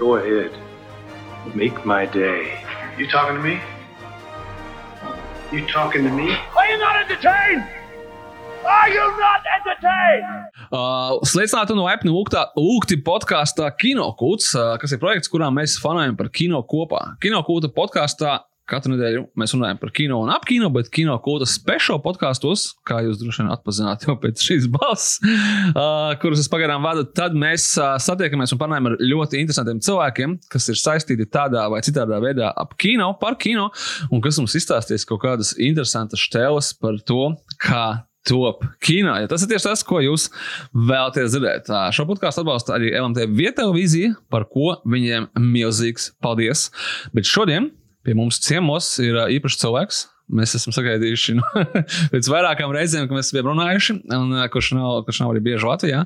Go ahead. Make my day. You talking to me? You talking to me? Are you not entertained? Are you not entertained? Uh, Sveicināti no Apple Lūgti podkāstā Kinokūts, uh, kas ir projekts, kurā mēs fanojam par kino kopā. Kinokūta podkāstā katru nedēļu mēs runājam par kino un ap kino, bet kino kūta speciālo podkāstos, kā jūs droši vien atpazīstat jau pēc šīs balss, uh, kuras es pagaidām vadu, tad mēs uh, satiekamies un parunājam ar ļoti interesantiem cilvēkiem, kas ir saistīti tādā vai citādā veidā ap kino, par kino, un kas mums izstāstīs kaut kādas interesantas stēles par to, kā top kino. Ja tas ir tieši tas, ko jūs vēlaties dzirdēt. Šo podkāstu atbalsta arī LMT vietējā vīzija, par ko viņiem milzīgs paldies. Bet šodien pie mums ciemos ir īpašs cilvēks. Mēs esam sagaidījuši nu, pēc vairākām reizēm, kad mēs esam runājuši, un kurš nav, kurš nav arī bieži Latvijā.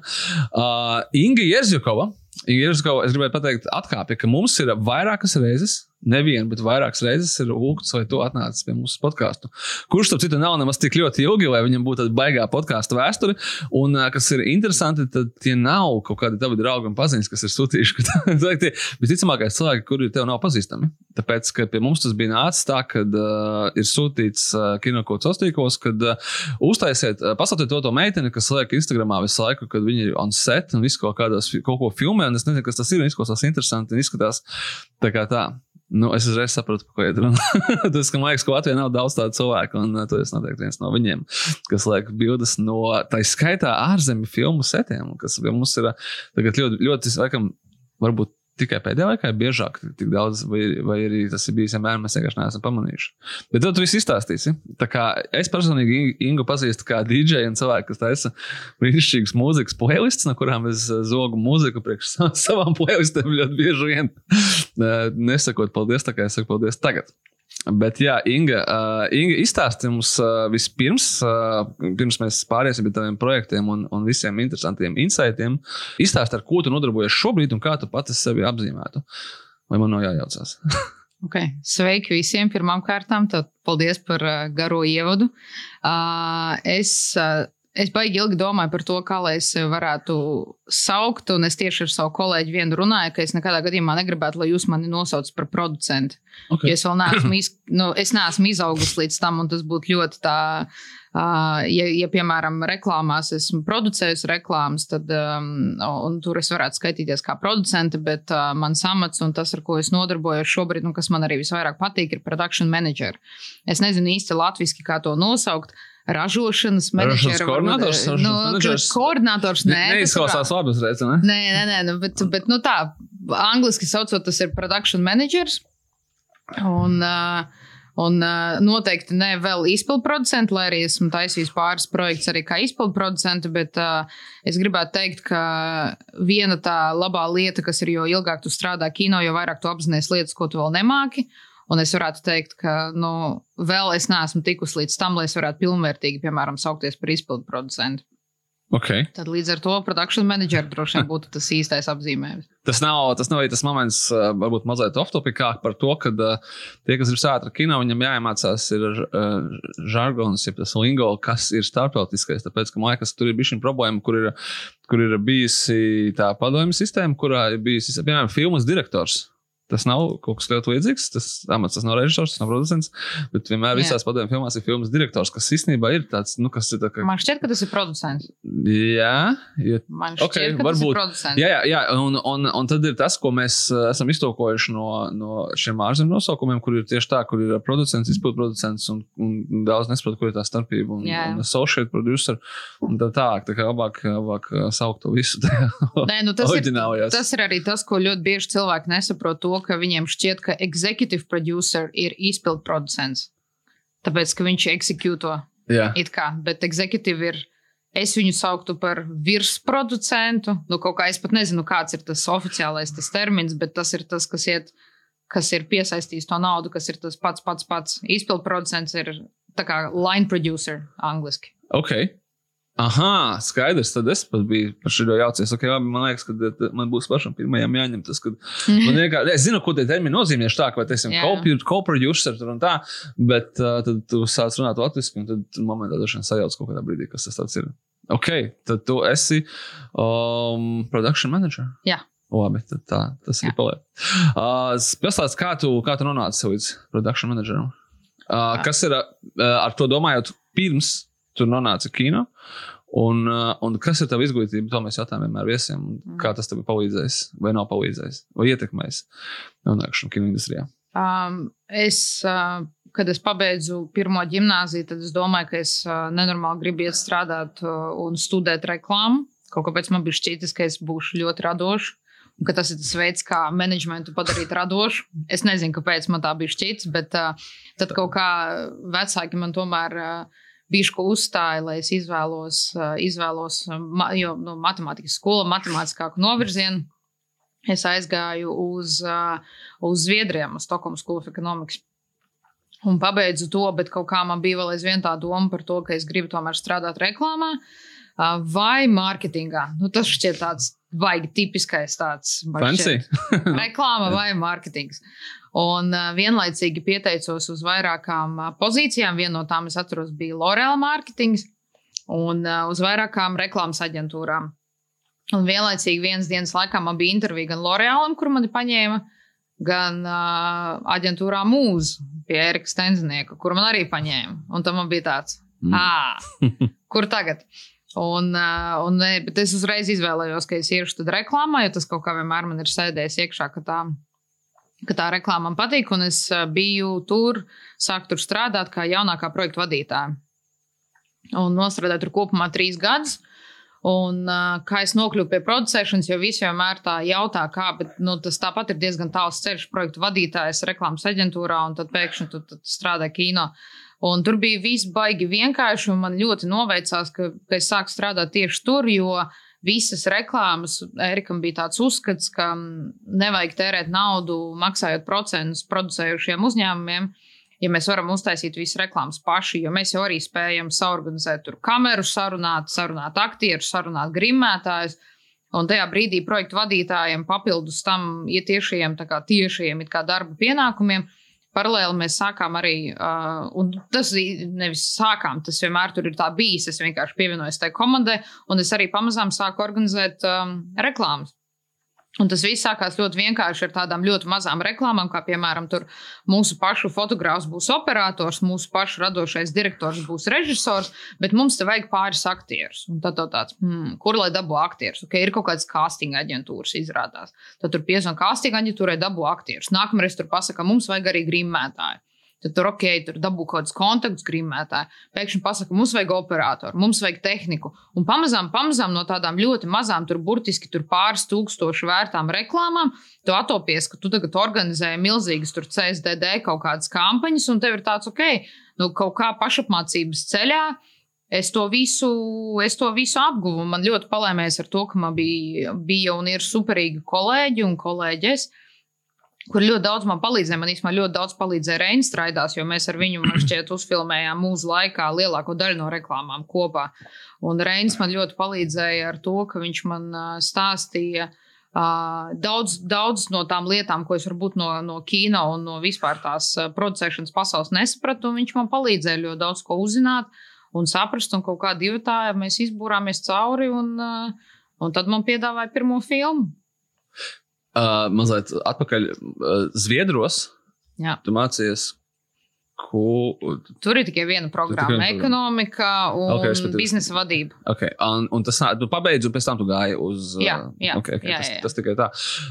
Uh, Inga Jerzjukova. Inga Jerzjukova, es gribēju pateikt, atkāpja, ka mums ir vairākas reizes nevienu, bet vairākas reizes ir lūgts, vai tu atnāc pie mums podkāstu. Kurš, starp citu, nav nemaz tik ļoti ilgi, lai viņam būtu tāda baigā podkāstu vēsture. Un, kas ir interesanti, tad tie nav kaut kādi tavi draugi un paziņas, kas ir sūtījuši. tie visticamākais cilvēki, kuri tev nav pazīstami. Tāpēc, ka pie mums tas bija nācis tā, ka uh, ir sūtīts uh, kinokots ostīkos, kad uh, uztaisiet, uh, pasauciet to, to meiteni, kas liek Instagramā visu laiku, kad viņi ir on set un visu kaut kādās, kaut ko filmē, un es nezinu, kas tas ir, un izklausās interesanti un izskatās tā kā tā. Nu, es uzreiz sapratu, ko iet runa. Tas, ka man liekas, ka Latvijā nav daudz tādu cilvēku, un uh, tu esi noteikti viens no viņiem, kas liek bildes no tā skaitā ārzemju filmu setiem, kas mums ir uh, ļoti, ļoti, laikam, varbūt tikai pēdējā laikā ir biežāk, tik daudz, vai, vai arī tas ir bijis vienmēr, mēs vienkārši neesam pamanījuši. Bet tad tu viss izstāstīsi. Es personīgi Ingu pazīstu kā DJ un cilvēku, kas taisa brīnišķīgas mūzikas playlists, no kurām es zogu mūziku priekš savām playlistēm ļoti bieži vien. Nesakot paldies, tā kā es saku paldies tagad. Bet, jā, Inga, uh, Inga izstāsti mums uh, vispirms, uh, pirms mēs pāriesim pie taviem projektiem un, un visiem interesantiem insightiem. Izstāsti, ar ko tu nodarbojies šobrīd un kā tu pati sevi apzīmētu. Vai man nav jājaucās? Okay. Sveiki visiem! Pirmkārt, paldies par garo ievadu. Es Es baigi ilgi domāju par to, kā lai es varētu saukt, un es tieši ar savu kolēģi vienu runāju, ka es nekādā gadījumā negribētu, lai jūs mani nosaucat par producentu. Okay. Jo es vēl neesmu, iz, nu, es neesmu izaugusi līdz tam, un tas būtu ļoti tā. Uh, ja, ja, piemēram, reklāmās esmu producējusi reklāmas, tad um, tur es varētu skaitīties kā producente, bet uh, mans amats un tas, ar ko es nodarbojos šobrīd, un kas man arī visvairāk patīk, ir production manager. Es nezinu īsti latviešu, kā to nosaukt. Uh, ražošanas menedžers. Koordinators, nu, koordinators nē, neizklausās labi uzreiz. Ne? Nē, nē, nē, nu, bet, bet nu, tā, angliski saucot, tas ir production managers. Un, uh, Un uh, noteikti ne vēl izpildu producenti, lai arī esmu taisījis pāris projekts arī kā izpildu producenti, bet uh, es gribētu teikt, ka viena tā labā lieta, kas ir, jo ilgāk tu strādā kino, jo vairāk tu apzinājies lietas, ko tu vēl nemāki. Un es varētu teikt, ka nu, vēl es neesmu tikusi līdz tam, lai es varētu pilnvērtīgi, piemēram, saukties par izpildu producentu. Okay. Tad līdz ar to produkcijas menedžera droši vien būtu tas īstais apzīmējums. Tas nav, tas nav tas moments, varbūt mazliet off-topikāk par to, ka tie, kas ir sākti ar kino, viņam jāiemācās ir uh, žargons, ja tas lingo, kas ir starptautiskais. Tāpēc, ka man liekas, tur ir bijusi problēma, kur ir, kur ir bijusi tā padomju sistēma, kurā ir bijis, piemēram, filmas direktors. Tas nav kaut kas ļoti līdzīgs. Tas amats tas nav režisors, tas nav producents. Bet vienmēr Jā. visās padomju filmās ir filmas direktors, kas īstenībā ir tāds, nu, kas ir. Tā, ka... Man šķiet, ka tas ir producents. Jā, ja... man šķiet, okay, ka varbūt. tas ir producents. Jā, jā, jā. Un, un, un tad ir tas, ko mēs uh, esam iztolkojuši no, no šiem ārzemju nosaukumiem, kur ir tieši tā, kur ir producents, izpildu producents un, un daudz nesaprot, kur ir tā starpība. Un, jā. un associate producer un tā tālāk. Tā kā labāk, labāk uh, saukt to visu. Nē, nu tas, ir, tas ir arī tas, ko ļoti bieži cilvēki nesaprot. To, ka viņiem šķiet, ka executive producer ir izpildu producents. Tāpēc, ka viņš eksekūto. It kā, bet executive ir. Es viņu sauktu par virsproducentu. Nu, kaut kā es pat nezinu, kāds ir tas oficiālais tas termins, bet tas ir tas, kas, iet, kas ir piesaistījis to naudu, kas ir tas pats, pats, pats. Izpildu producents ir kā line producer angliski. Okay. Aha, skaidrs. Tad es pat biju par šo jaucies. Okay, labi, man liekas, ka eh, man būs pašam pirmajam jāņem tas, kad man vienkārši, es zinu, ko tie termini nozīmē. Tā kā teiksim, co-producer un tā, bet uh, tad tu sāc runāt latviešu, un tad momentā dažs vien sajauc kaut kādā brīdī, kas tas ir. Ok, tad tu esi um, production manager. Jā. Labi, tad tā, tas Jā. ir paliek. Uh, Pastāst, kā tu, kā tu nonāci līdz production manageram? Uh, kas ir uh, ar to domājot, pirms tu nonāci kino? Un, uh, un kas ir tava izglītība? To mēs jautājām vienmēr viesiem. un Kā tas tev ir palīdzējis, vai nav palīdzējis, vai ietekmējis nonākšanu kino industrijā? Um, es, uh, kad es pabeidzu pirmo gimnāziju, tad es domāju, ka es uh, nenormāli gribu iet strādāt uh, un studēt reklāmu. Kaut kāpēc man bija šķitis, ka es būšu ļoti radošs. Un ka tas ir tas veids, kā menedžmentu padarīt radošu. Es nezinu, kāpēc man tā bija šķits, bet uh, tad kaut kā vecāki man tomēr uh, bišku uzstāja, lai es izvēlos, uh, izvēlos ma, jo, nu, matemātikas skolu, matemātiskāku novirzienu. Es aizgāju uz, uh, uz Zviedriem, uz Stokholmas School of Economics. Un pabeidzu to, bet kaut kā man bija vēl aizvien tā doma par to, ka es gribu tomēr strādāt reklāmā vai mārketingā. Nu, tas šķiet tāds baigi tipiskais tāds reklāma vai mārketings. Un uh, vienlaicīgi pieteicos uz vairākām uh, pozīcijām. Viena no tām, es atceros, bija L'Oreal mārketings un uh, uz vairākām reklāmas aģentūrām. Un vienlaicīgi vienas dienas laikā man bija intervija gan L'Orealam, kur mani paņēma, gan uh, aģentūrā Mūza pie Erika Stenznieka, kur man arī paņēma. Un tam man bija tāds, Mm. kur tagad? Un, un, es uzreiz izvēlējos, ka es iešu reklāmā, jo tas kaut kā vienmēr man ir sēdējis iekšā, ka tā, ka tā reklāma man patīk. Un es uh, biju tur, sāku tur strādāt kā jaunākā projekta vadītāja. Un nostrādāju tur kopumā trīs gadus. Un, uh, kā es nokļuvu pie producēšanas, jo visi vienmēr tā jautā, kā, bet nu, tas tāpat ir diezgan tāls ceļš, projektu vadītājs reklāmas aģentūrā, un tad pēkšņi tu, tu strādā kino. Un tur bija viss baigi vienkārši, un man ļoti noveicās, ka, ka es sāku strādāt tieši tur, jo visas reklāmas, Erikam bija tāds uzskats, ka mm, nevajag tērēt naudu, maksājot procentus producējušiem uzņēmumiem, ja mēs varam uztaisīt visu reklāmas paši, jo mēs jau arī spējam saorganizēt tur kameru, sarunāt, sarunāt aktierus, sarunāt grimētājus. Un tajā brīdī projektu vadītājiem papildus tam ja tiešajiem, darba pienākumiem, paralēli mēs sākām arī, uh, un tas nevis sākām, tas vienmēr tur ir tā bijis. Es vienkārši pievienojos tai komandai, un es arī pamazām sāku organizēt um, reklāmas. Un tas viss sākās ļoti vienkārši ar tādām ļoti mazām reklāmām, kā piemēram, mūsu pašu fotogrāfs būs operators, mūsu pašu radošais direktors būs režisors, bet mums te vajag pāris aktierus. Un tad tev tāds, hmm, kur lai dabū aktierus? Okay, ir kaut kādas casting aģentūras, izrādās. Tad tur piezvanīja casting aģentūrai, dabū aktierus. Nākamreiz tur pasakā, mums vajag arī grimētāju. Tad tur ok, tur dabū kaut kādus kontaktus grimētāji. Pēkšņi pasakā, mums vajag operatoru, mums vajag tehniku. Un pamazām, pamazām no tādām ļoti mazām, tur burtiski tur pāris tūkstošu vērtām reklāmām, tu atopies, ka tu tagad organizē milzīgas tur CSDD kaut kādas kampaņas, un tev ir tāds ok, nu kaut kā pašapmācības ceļā. Es to, visu, es to visu apguvu. Man ļoti palēmēs ar to, ka man bija, bija un ir superīgi kolēģi un kolēģis kur ļoti daudz man palīdzēja. Man īstenībā ļoti daudz palīdzēja Reinas Straidās, jo mēs ar viņu, man šķiet, uzfilmējām mūsu laikā lielāko daļu no reklāmām kopā. Un Reinas man ļoti palīdzēja ar to, ka viņš man stāstīja. Uh, daudz, daudz no tām lietām, ko es varbūt no, no kino un no vispār tās producēšanas pasaules nesapratu, viņš man palīdzēja ļoti daudz ko uzzināt un saprast, un kaut kā divi tā mēs izbūrāmies cauri, un, uh, un tad man piedāvāja pirmo filmu. Uh, mazliet atpakaļ uh, Zviedros. Jā. Tu mācījies, ko. Tur ir tikai viena programma viena - ekonomika un Ok, es pat- biznesa vadība. Okay. Un, un tas tu pabeidzi, un pēc tam tu gāji uz. Jā, jā, okay, okay, jā, tas, jā, tas tikai tā.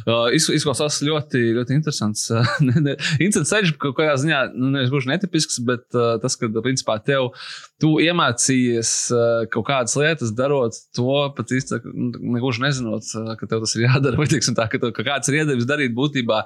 Uh, iz- izklausās ļoti, ļoti interesants. uh, Interesants ceļš, ka kādā ziņā, nu, nevis gluži netipisks, bet uh, tas, ka, principā, tev, tu iemācījies uh, kaut kādas lietas, darot to pat īsti, nu, negluži nezinot, uh, ka tev tas ir jādara, vai teiksim tā, ka, tev, ka kāds ir iedevis darīt būtībā,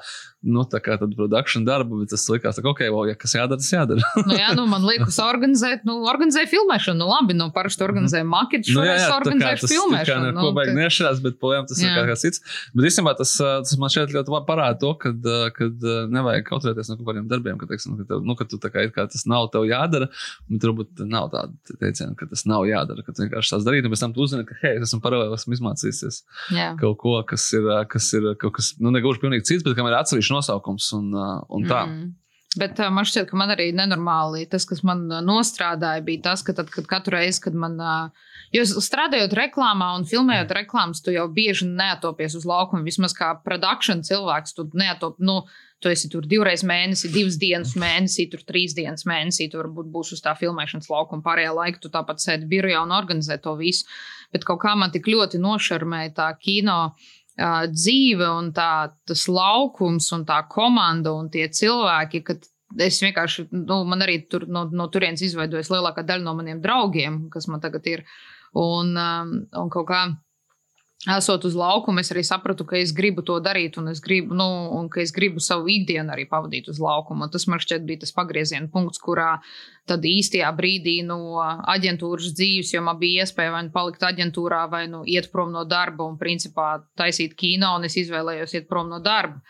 nu, tā kā tādu produkciju darbu, bet tas likās, ka, ok, well, ja kas jādara, tas jādara. Nu, jā, nu, man liekas, organizēt, nu, organizēju filmēšanu. Nu, labi, nu, parasti organizēju maketu, Nu, jā, jā, tā kā organizēju tas filmēšanu. Nu, ko baigi nešķirās, bet projām tas jā. ir kaut kas cits. Bet īstenībā tas, tas man šeit ļoti labi parāda to, ka uh, nevajag kautrēties no kaut kādiem darbiem, ka, teiksim, ka, tev, nu, ka tu tā kā, kā tas nav tev jādara, bet varbūt nav tāda teiciena, ka tas nav jādara, ka tu vienkārši tās darīt, un pēc tam tu uzzini, ka, hei, es esmu paralēli, esmu izmācījies Jā. kaut ko, kas ir, kas ir kaut kas, nu, negluži pilnīgi cits, bet kam ir atsevišķs nosaukums un, un tā. Mm. Bet uh, man šķiet, ka man arī nenormāli tas, kas man nostrādāja, bija tas, ka tad, kad katru reizi, kad man. Uh, Jo strādājot reklāmā un filmējot reklāmas, tu jau bieži neatopies uz laukuma. Vismaz kā produkcijas cilvēks, tu neatop. Nu, Tu esi tur divreiz mēnesī, divas dienas mēnesī, tur trīs dienas mēnesī. Tu varbūt būsi uz tā filmēšanas laukuma. Pārējā laikā tu tāpat sēdi birojā un organizē to visu. Bet kaut kā man tik ļoti nošarmēja tā kino uh, dzīve un tā, tas laukums un tā komanda un tie cilvēki, ka es vienkārši, nu, man arī tur, no, no turienes izveidojas lielākā daļa no maniem draugiem, kas man tagad ir. Un, um, un kaut kā esot uz laukuma, es arī sapratu, ka es gribu to darīt, un es gribu, nu, un ka es gribu savu ikdienu arī pavadīt uz laukuma. Tas man šķiet bija tas pagrieziena punkts, kurā tad īstajā brīdī no aģentūras dzīves, jo man bija iespēja vai nu palikt aģentūrā, vai nu iet prom no darba un principā taisīt kino, un es izvēlējos iet prom no darba.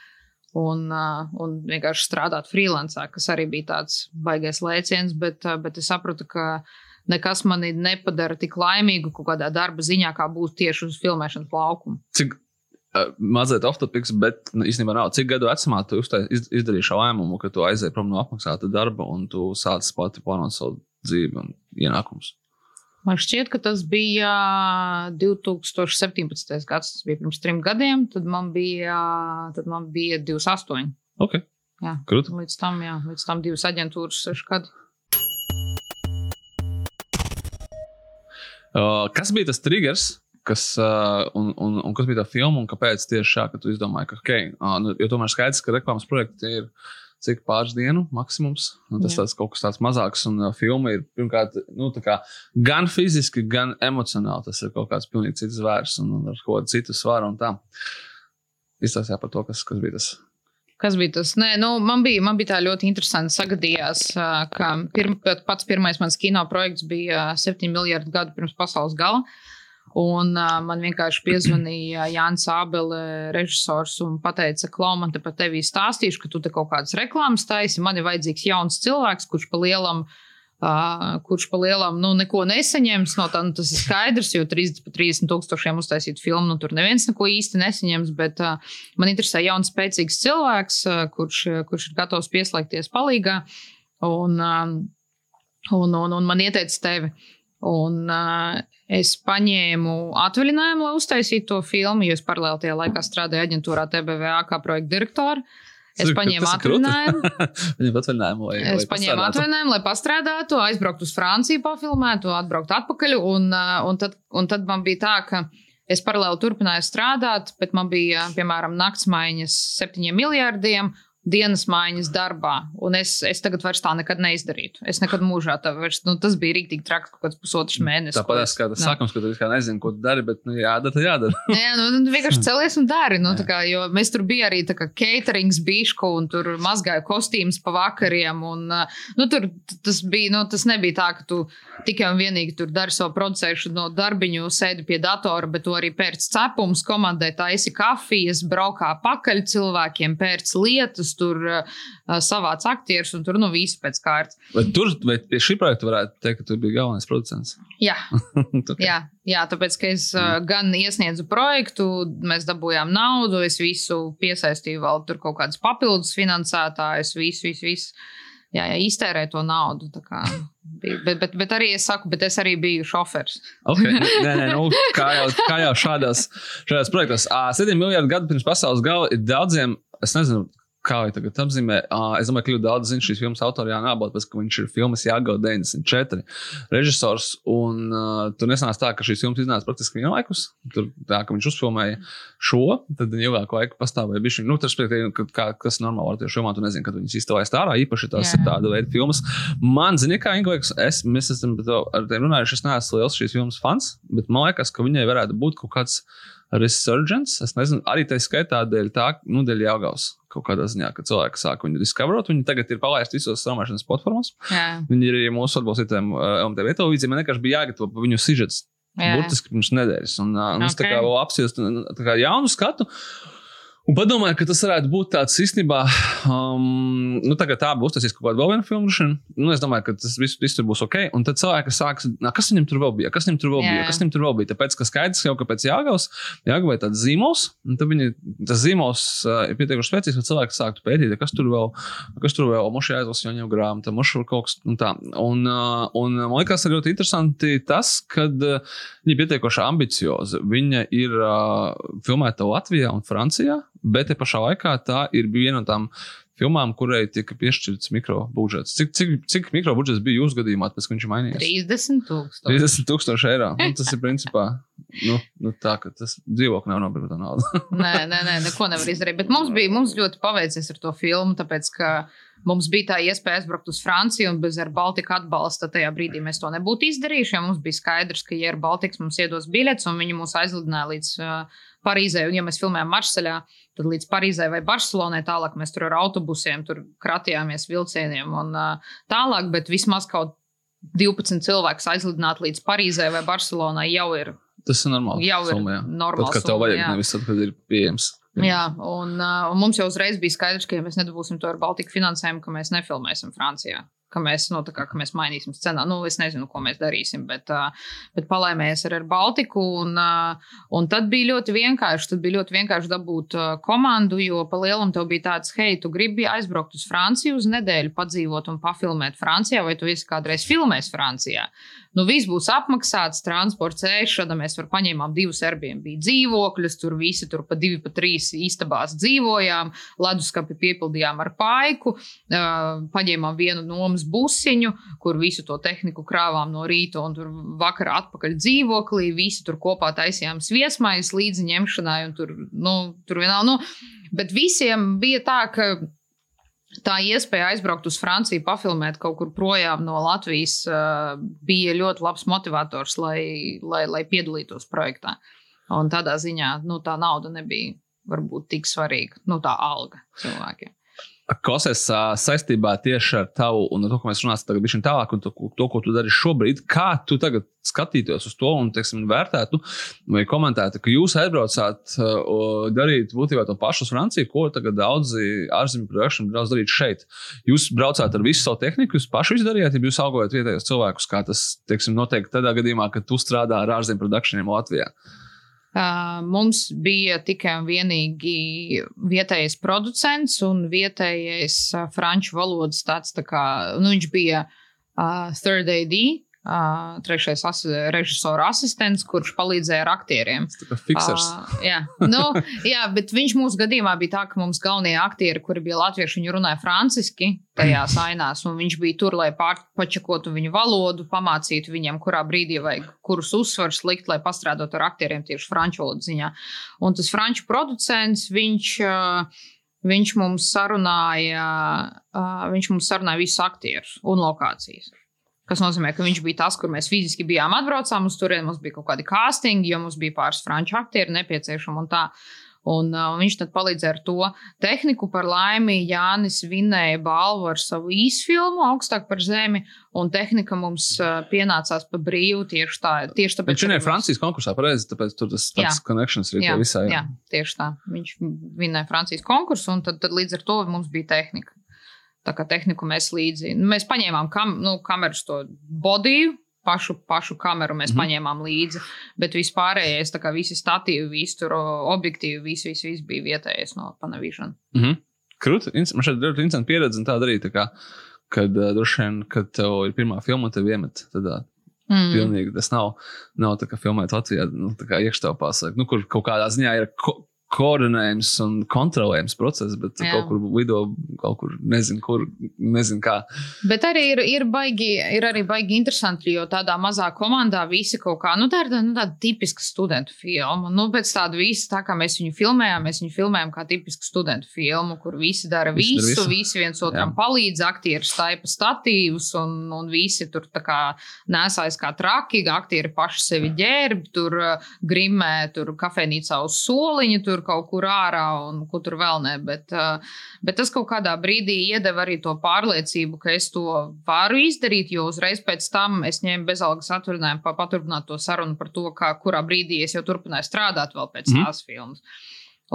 Un, uh, un vienkārši strādāt freelancā, kas arī bija tāds baisais lēciens, bet, uh, bet es sapratu, ka nekas mani nepadara tik laimīgu kaut kādā darba ziņā, kā būt tieši uz filmēšanas laukuma. Cik mazliet off-topics, bet nu, īstenībā nav. Cik gadu vecumā tu izdarīji šo lēmumu, ka tu aizēji prom no apmaksāta darba un tu sāci pati plānot savu dzīvi un ienākumus? Man šķiet, ka tas bija 2017. gads, tas bija pirms trim gadiem. Tad man bija, tad man bija 28. Okay. Jā, Krūt. līdz tam, jā, līdz tam divas aģentūras, seši gadi. Uh, kas bija tas triggers, kas, uh, un, un, un kas bija tā filma, un kāpēc tieši šā, ka tu izdomāji, ka, ok, uh, nu, jo tomēr skaidrs, ka reklāmas projekti ir cik pāris dienu maksimums. Nu, tas tāds kaut kas tāds mazāks, un uh, filma ir pirmkārt nu, gan fiziski, gan emocionāli. Tas ir kaut kāds pilnīgi cits zvērs un, un ar ko citu svaru un tā. Izstāstījā par to, kas, kas bija tas. Kas bija tas? Nē, nu, man, bija, man bija tā ļoti interesanti. Sagadījās, ka pirm, pats pirmais mans kino projekts bija 7 miljardu gadu pirms pasaules gala. Un uh, man vienkārši piezvanīja Jānis Abele, režisors, un teica, ka man te pat tevi stāstīšu, ka tu te kaut kādas reklāmas taisi. Man ir vajadzīgs jauns cilvēks, kurš pa lielam uh, Uh, kurš pa lielām nu, neko nesaņems. No tā, nu, tas ir skaidrs, jo 30, 30 tūkstošiem uztaisīt filmu, nu, tur neviens neko īsti nesaņems. Bet uh, man interesē jauns, spēcīgs cilvēks, uh, kurš, kurš ir gatavs pieslēgties palīgā. Un, um, un, un, un man ieteica tevi. Un, uh, es paņēmu atvaļinājumu, lai uztaisītu to filmu, jo es paralēli tajā laikā strādāju aģentūrā TBVA kā projekta direktora. Uh, Es paņēmu atvaļinājumu. Viņam atvaļinājumu lai, es lai paņēmu atvaļinājumu, lai pastrādātu, aizbrauktu uz Franciju, pafilmētu, atbrauktu atpakaļ. Un, uh, un, tad, un tad man bija tā, ka es paralēli turpināju strādāt, bet man bija, piemēram, naktsmaiņas septiņiem miljardiem, dienas maiņas darbā. Un es, es tagad vairs tā nekad neizdarītu. Es nekad mūžā tā vairs, nu, tas bija rīktīgi traki, kaut kāds pusotrs mēnesis. Tāpat es, kā tas sākums, ka tu vispār nezini, ko tu dari, bet, nu, jādara, tad jādara. Jā, nu, tu vienkārši celies un dari. Nu, kā, jo mēs tur bija arī tā kā caterings bišku un tur mazgāju kostīmus pa vakariem. Un, nu, tur tas bija, nu, tas nebija tā, ka tu tikai un vienīgi tur dari savu producēšanu no darbiņu, sēdi pie datora, bet tu arī pēc cepums komandē taisi kafijas, braukā pakaļ cilvēkiem, pēc lietas tur uh, savāc aktierus, un tur nu viss pēc kārtas. Vai tur, vai pie šī projekta varētu teikt, ka tu biji galvenais producents? Jā, okay. jā, jā tāpēc, ka es uh, gan iesniedzu projektu, mēs dabūjām naudu, es visu piesaistīju vēl tur kaut kādus papildus finansētājus, visu, visu, visu. Jā, jā, iztērē to naudu. Bija, bet, bet, bet arī es saku, bet es arī biju šofers. okay. Nē, nē, nu, kā, jau, kā jau šādās, šādās projektos. 7 miljardi gadu pirms pasaules gala ir daudziem, es nezinu, kā jau tagad apzīmē, uh, es domāju, ka ļoti daudz zina šīs filmas autoru Jānis Abels, ka viņš ir filmas Jāgauda 94 režisors. Un uh, tur nesanāca tā, ka šīs filmas iznāca praktiski vienlaikus. Tur tā, ka viņš uzfilmēja šo, tad viņa ilgāku laiku pastāvēja. Bišķi, nu, tas, ka, kā, kas normāli ar tieši filmā, tu nezini, kad viņas izstāvēs ārā, īpaši tās ir tāda veida filmas. Man, zini, kā Inglīks, es, mēs esam ar tiem runājuši, es neesmu liels šīs filmas fans, bet man liekas, ka viņai varētu būt kaut kāds resurgence. Es nezinu, arī tā skaitā dēļ tā, nu, dēļ jāgaus kaut kādā ziņā, ka cilvēki sāk viņu discoverot. Viņi tagad ir palaisti visos straumēšanas platformās. Jā. Viņi ir arī mūsu atbalstītājiem uh, MTV televīzijā. Man vienkārši bija jāgatavo viņu sižets. Burtiski pirms nedēļas. Un, uh, okay. es tā kā vēl apsiestu jaunu skatu. Un padomāju, ka tas varētu būt tāds īstenībā, um, nu, tagad tā būs, tas ir kaut kāda vēl viena filma. Nu, es domāju, ka tas viss, viss tur būs ok. Un tad cilvēki sāks, nā, kas viņam tur vēl bija, kas viņam tur vēl bija, kas viņam tur vēl bija. Tāpēc, ka skaidrs jau, ka pēc jāgavas, jāgavai tāds zīmols, un tad viņi, tas zīmols uh, ir pietiekami spēcīgs, lai cilvēki sāktu pētīt, kas tur vēl, kas tur vēl, muši aizlasa jau grāmatu, muši ir kaut kas un tā. Un, uh, un man liekas, ļoti interesanti tas, ka uh, viņa ir pietiekoši ambicioza. Viņa ir uh, filmēta Latvijā un Francijā. Bet te pašā laikā tā ir viena no tām filmām, kurai tika piešķirts mikrobudžets. Cik, cik, cik mikrobudžets bija jūsu gadījumā, pēc tam viņš ir mainījies? 30 tūkstoši. 30 tūkstoši eiro. Nu, tas ir principā nu, nu, tā, ka tas dzīvoklis nav nopirkta nauda. nē, nē, nē, neko nevar izdarīt. Bet mums bija mums ļoti paveicies ar to filmu, tāpēc ka mums bija tā iespēja aizbraukt uz Franciju un bez ar Baltiku atbalsta tajā brīdī mēs to nebūtu izdarījuši. jo Mums bija skaidrs, ka, ja ir Baltiks, mums iedos biļetes un viņi mūs aizlidināja līdz uh, Parīzē. Un, ja mēs filmējam Marseļā, tad līdz Parīzē vai Barcelonai tālāk mēs tur ar autobusiem tur kratījāmies vilcieniem un uh, tālāk, bet vismaz kaut 12 cilvēkus aizlidināt līdz Parīzē vai Barcelonai jau ir Tas ir normāli. Jau ir filmā, jā. normāls Tad, kad tev vajag, jā. nevis tad, kad ir pieejams. Jā, un, uh, un mums jau uzreiz bija skaidrs, ka, ja mēs nedabūsim to ar Baltiku finansējumu, ka mēs nefilmēsim Francijā. Ka mēs, nu, kā, ka mēs mainīsim scenāriju. Nu, es nezinu, ko mēs darīsim, bet, uh, bet palēmējies ar, ar Baltiku. Un, uh, un tad bija ļoti vienkārši. Tad bija ļoti vienkārši dabūt komandu, jo pa lielam tev bija tāds, hei, tu gribi aizbraukt uz Franciju uz nedēļu, padzīvot un pafilmēt Francijā, vai tu esi kādreiz filmējis Francijā. Nu, viss būs apmaksāts, transports, ēšana. Mēs var paņēmām divus Airbnb dzīvokļus, tur visi tur pa divi, pa trīs istabās dzīvojām, leduskapi piepildījām ar paiku, paņēmām vienu nomas busiņu, kur visu to tehniku krāvām no rīta un tur vakarā atpakaļ dzīvoklī. Visi tur kopā taisījām sviesmaiņas līdzi ņemšanai, un tur, nu, tur vienalga. Nu, bet visiem bija tā, ka tā iespēja aizbraukt uz Franciju, pafilmēt kaut kur projām no Latvijas, uh, bija ļoti labs motivators, lai, lai, lai piedalītos projektā. Un tādā ziņā nu, tā nauda nebija varbūt tik svarīga, nu, tā alga cilvēkiem. Klausies, ā, saistībā tieši ar tavu un ar to, ko mēs runāsim tagad, bija tālāk, un to, to, ko tu dari šobrīd, kā tu tagad skatītos uz to un teiksim, vērtētu vai komentētu, ka jūs aizbraucāt o, darīt būtībā to pašu uz Franciju, ko tagad daudzi ārzemju produkti brauc darīt šeit. Jūs braucāt ar visu savu tehniku, jūs paši izdarījāt, ja jūs algojat vietējos cilvēkus, kā tas teiksim, notiek tādā gadījumā, kad tu strādā ar ārzemju produkcijiem Latvijā. Uh, mums bija tikai un vienīgi vietējais producents un vietējais franču valodas tāds tā kā, nu, viņš bija uh, third AD, uh, trešais asi režisora asistents, kurš palīdzēja ar aktieriem. Fiksers. Uh, jā. Nu, jā, bet viņš mūsu gadījumā bija tā, ka mums galvenie aktieri, kuri bija latvieši, viņi runāja franciski tajās ainās, un viņš bija tur, lai pārpačakotu viņu valodu, pamācītu viņiem, kurā brīdī vajag kurus uzsvarus likt, lai pastrādātu ar aktieriem tieši franču valodas ziņā. Un tas franču producents, viņš. Uh, Viņš mums sarunāja, uh, viņš mums sarunāja visus aktierus un lokācijas. Tas nozīmē, ka viņš bija tas, kur mēs fiziski bijām atbraucām uz turieni. Mums bija kaut kādi castingi, jo mums bija pāris franču aktieri nepieciešami un tā. Un, uh, viņš tad palīdzēja ar to tehniku. Par laimi, Jānis vinēja balvu ar savu īsfilmu, augstāk par zemi, un tehnika mums uh, pienācās pa brīvu tieši tā. Tieši tāpēc, Viņš arī mums- Francijas konkursā, pareizi, tāpēc tur tas tāds Jā. connections ir Jā, visā. jā, tieši tā. Viņš vinēja Francijas konkursu, un tad, tad līdz ar to mums bija tehnika. Tā kā tehniku mēs līdzi. Nu, mēs paņēmām kam, nu, kameras to bodiju, pašu, pašu kameru mēs mm -hmm. paņēmām līdzi, bet vispārējais, tā kā visi statīvi, visi tur objektīvi, visi, visi, visi bija vietējais no Panavision. Mhm. Krūti, inc- man šeit ļoti interesanti pieredze un tāda arī, tā kā, kad uh, droši vien, kad tev ir pirmā filma, tev iemet tādā Mm. pilnīgi, tas nav, nav tā kā filmēt Latvijā, nu, tā kā iekštelpā, nu, kur kaut kādā ziņā ir ko koordinējums un kontrolējums process, bet Jā. kaut kur lido, kaut kur nezinu, kur, nezinu kā. Bet arī ir, ir, baigi, ir arī baigi interesanti, jo tādā mazā komandā visi kaut kā, nu, tā ir nu, tāda tipiska studentu filma. Nu, pēc tāda visa, tā kā mēs viņu filmējām, mēs viņu filmējām kā tipisku studentu filmu, kur visi dara Visi visu, dara visu. visi viens otram Jā. palīdz, aktieri staipa statīvus, un, un visi tur tā kā nesājas kā traki, aktieri paši sevi ģērb, tur uh, grimē, tur kafejnīcā uz soliņa, tur kaut kur ārā un kur tur vēl ne. Bet, uh, Bet tas kaut kādā brīdī iedeva arī to pārliecību, ka es to varu izdarīt, jo uzreiz pēc tam es ņēmu bezalgas atvaļinājumu, pa- paturpināt to sarunu par to, kā, kurā brīdī es jau turpināju strādāt vēl pēc mm. tās filmas.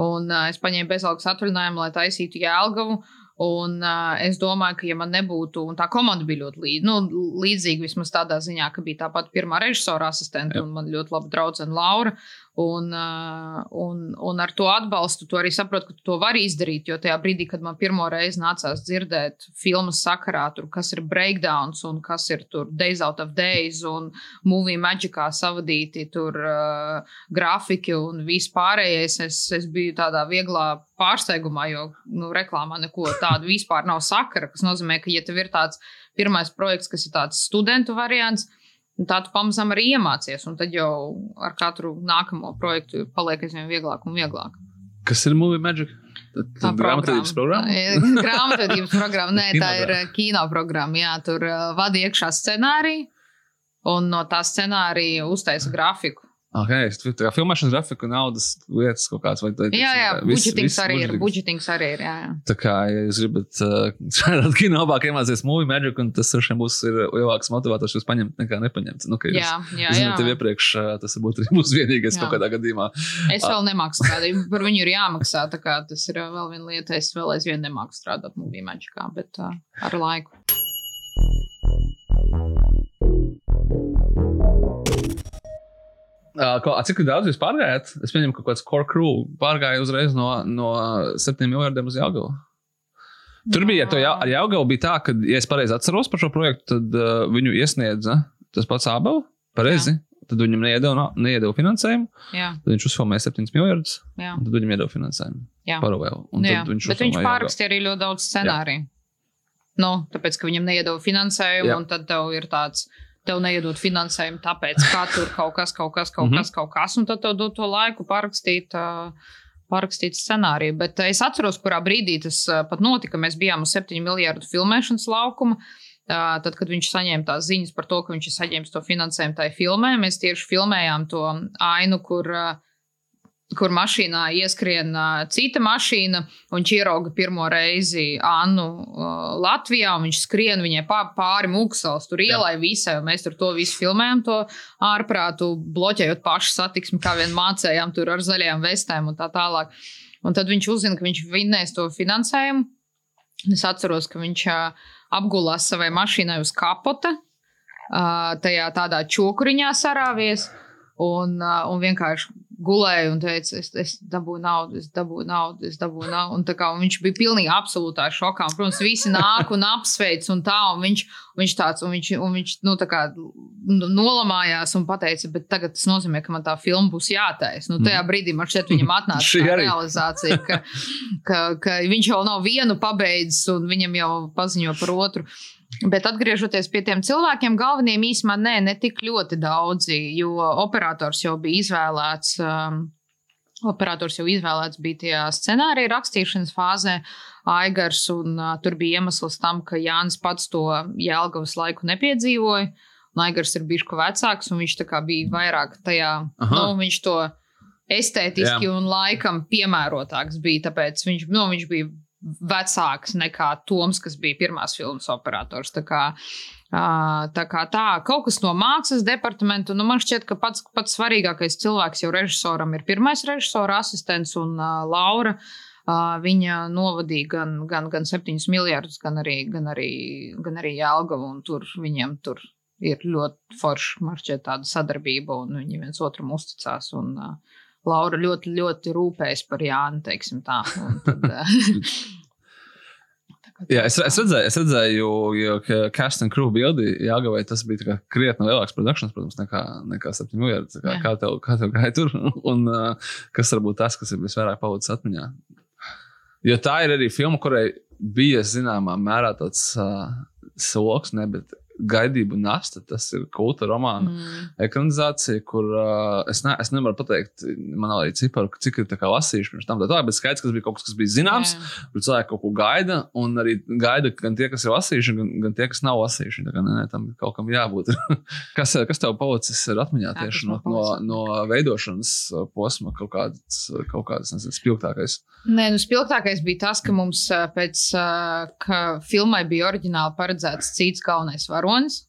Un uh, es paņēmu bezalgas atvaļinājumu, lai taisītu jēlgavu. Un uh, es domāju, ka, ja man nebūtu, un tā komanda bija ļoti līdzīga, nu, līdzīga vismaz tādā ziņā, ka bija tāpat pirmā režisora asistente un man ļoti laba draudzene Laura. Uh, un, un ar to atbalstu tu arī saproti, ka tu to vari izdarīt. Jo tajā brīdī, kad man pirmo reizi nācās dzirdēt filmas sakarā, tur, kas ir breakdowns un kas ir tur Days Out of Days un Movie Magicā savadīti tur uh, grafiki un viss pārējais, es, es biju tādā vieglā pārsteigumā, jo nu, reklāmā neko tādu vispār nav sakara. Tas nozīmē, ka, ja tev ir tāds pirmais projekts, kas ir tāds studentu variants, Un tā tu pamazām arī iemācies, un tad jau ar katru nākamo projektu paliek aizvien vieglāk un vieglāk. Kas ir Movie Magic? Tā ir grāmatvedības programma. grāmatvedības programma, nē, tā ir eh, kino programma. Jā, tur uh, vada iekšā scenāriju, un no tā scenārija uztaisa grafiku. Okay, tā kā filmēšanas grafika, naudas lietas kaut kādas. Vai, jā, jā, budžetings arī ir. Budžetings arī ir, jā, jā. Tā kā, ja jūs gribat uh, šādā kino labāk iemācīties movie magic, un tas šiem būs lielāks motivators jūs paņemt nekā nepaņemt. Nu, jā, jā, jā. Tev iepriekš uh, tas būtu arī mūsu vienīgais jā. kaut kādā gadījumā. Es vēl nemāku strādāt, par viņu ir jāmaksā, tā kā tas ir vēl viena lieta, es vēl aizvien nemāku strādāt movie magicā, bet uh, ar laiku. Uh, cik daudz jūs pārgājāt? Es pieņemu, ka kaut kāds core crew pārgāja uzreiz no, no 7 miljardiem uz Jāgaunu. Tur bija, ja ar Jāgaunu bija tā, ka, ja es pareizi atceros par šo projektu, tad uh, viņu iesniedza tas pats Ābels. Pareizi. Jā. Tad viņam neiedeva, neiedeva finansējumu. Jā. Tad viņš uzfilmēja 7 miljardus. Tad viņam iedeva finansējumu. Parovēl. Viņš Bet viņš pārrakstīja arī ļoti daudz scenāriju. Nu, tāpēc, ka viņam neiedeva finansējumu, Jā. un tad tev ir tāds tev neiedod finansējumu, tāpēc, ka tur kaut kas, kaut kas, kaut -hmm. kas, kaut kas, un tad tev dod to laiku parakstīt. Parakstīt scenāriju. Bet es atceros, kurā brīdī tas pat notika. Mēs bijām uz 7 miljardu filmēšanas laukuma. Tad, kad viņš saņēma tās ziņas par to, ka viņš ir saņēmis to finansējumu tai filmai, mēs tieši filmējām to ainu, kur uh, kur mašīnā ieskrien cita mašīna, un viņš ierauga pirmo reizi Annu Latvijā, viņš skrien viņai pāri Mūksels, tur ielai visai, un mēs tur to visu filmējam, to ārprātu, bloķējot pašu satiksmi, kā vien mācējām tur ar zaļajām vestēm un tā tālāk. Un tad viņš uzzina, ka viņš vinnēs to finansējumu. Es atceros, ka viņš apgulās savai mašīnai uz kapota, tajā tādā čokuriņā sarāvies. Un, un vienkārši gulēja un teica, es, es dabūju naudu, es dabūju naudu, es dabūju naudu. Un, kā, un viņš bija pilnīgi absolūtā šokā. Un, protams, visi nāk un apsveic un tā, un viņš, viņš tāds, un viņš, un viņš nu, tā kā nolamājās un pateica, bet tagad tas nozīmē, ka man tā filma būs jātaisa. Nu, tajā mm. brīdī man šķiet, viņam atnāca tā realizācija, ka, ka, ka viņš jau nav vienu pabeidzis un viņam jau paziņo par otru. Bet atgriežoties pie tiem cilvēkiem, galvenajiem īsumā nē, ne tik ļoti daudzi, jo operators jau bija izvēlēts. Um, Operators jau izvēlēts bija tajā scenārija rakstīšanas fāzē, Aigars, un uh, tur bija iemesls tam, ka Jānis pats to Jēlgavas laiku nepiedzīvoja. Aigars ir bijis vecāks, un viņš bija vairāk tajā, Aha. nu, viņš to estētiski Jā. un laikam piemērotāks bija. Tāpēc viņš, nu, viņš bija vecāks nekā Toms, kas bija pirmās filmas operators. Tā kā, tā kā tā, kaut kas no mākslas departamenta, nu man šķiet, ka pats, pats svarīgākais cilvēks jau režisoram ir pirmais režisora asistents un uh, Laura. Uh, viņa novadīja gan, gan, gan 7 miljardus, gan arī, gan arī, gan arī Jālgavu, un tur viņiem tur ir ļoti forša, man šķiet, tāda sadarbība, un viņi viens otram uzticās. Un, uh, Laura ļoti, ļoti rūpējas par Jānu. Tad, Jā, es, es redzēju, es redzēju ka cast and crew bildi jāgavai, tas bija krietni lielāks produkcijas, protams, nekā, nekā 7 miljardi. Kā, kā, tev, kā tev gāja tur? Un uh, kas varbūt tas, kas ir visvairāk palicis atmiņā? Jo tā ir arī filma, kurai bija zināmā mērā tāds uh, sloks, ne, bet gaidību nasta. Tas ir kulta romāna mm. ekranizācija, kur uh, es, ne, es nevaru pateikt, man arī ciparu, cik ir lasījuši pirms tam. Tā, tā, bet skaidrs, kas bija kaut kas, kas bija zināms, yeah. kur cilvēki kaut ko gaida, un arī gaida gan tie, kas ir lasījuši, gan, gan tie, kas nav lasījuši. Tā kā nē, nē, tam kaut kam jābūt. kas, kas tev palicis atmiņā tieši no, no, no veidošanas posma kaut kāds, kaut kāds nezinu, spilgtākais? Nē, nu spilgtākais bija tas, ka mums pēc, ka filmai bija oriģināli paredzēts cits galvenais varonis varonis,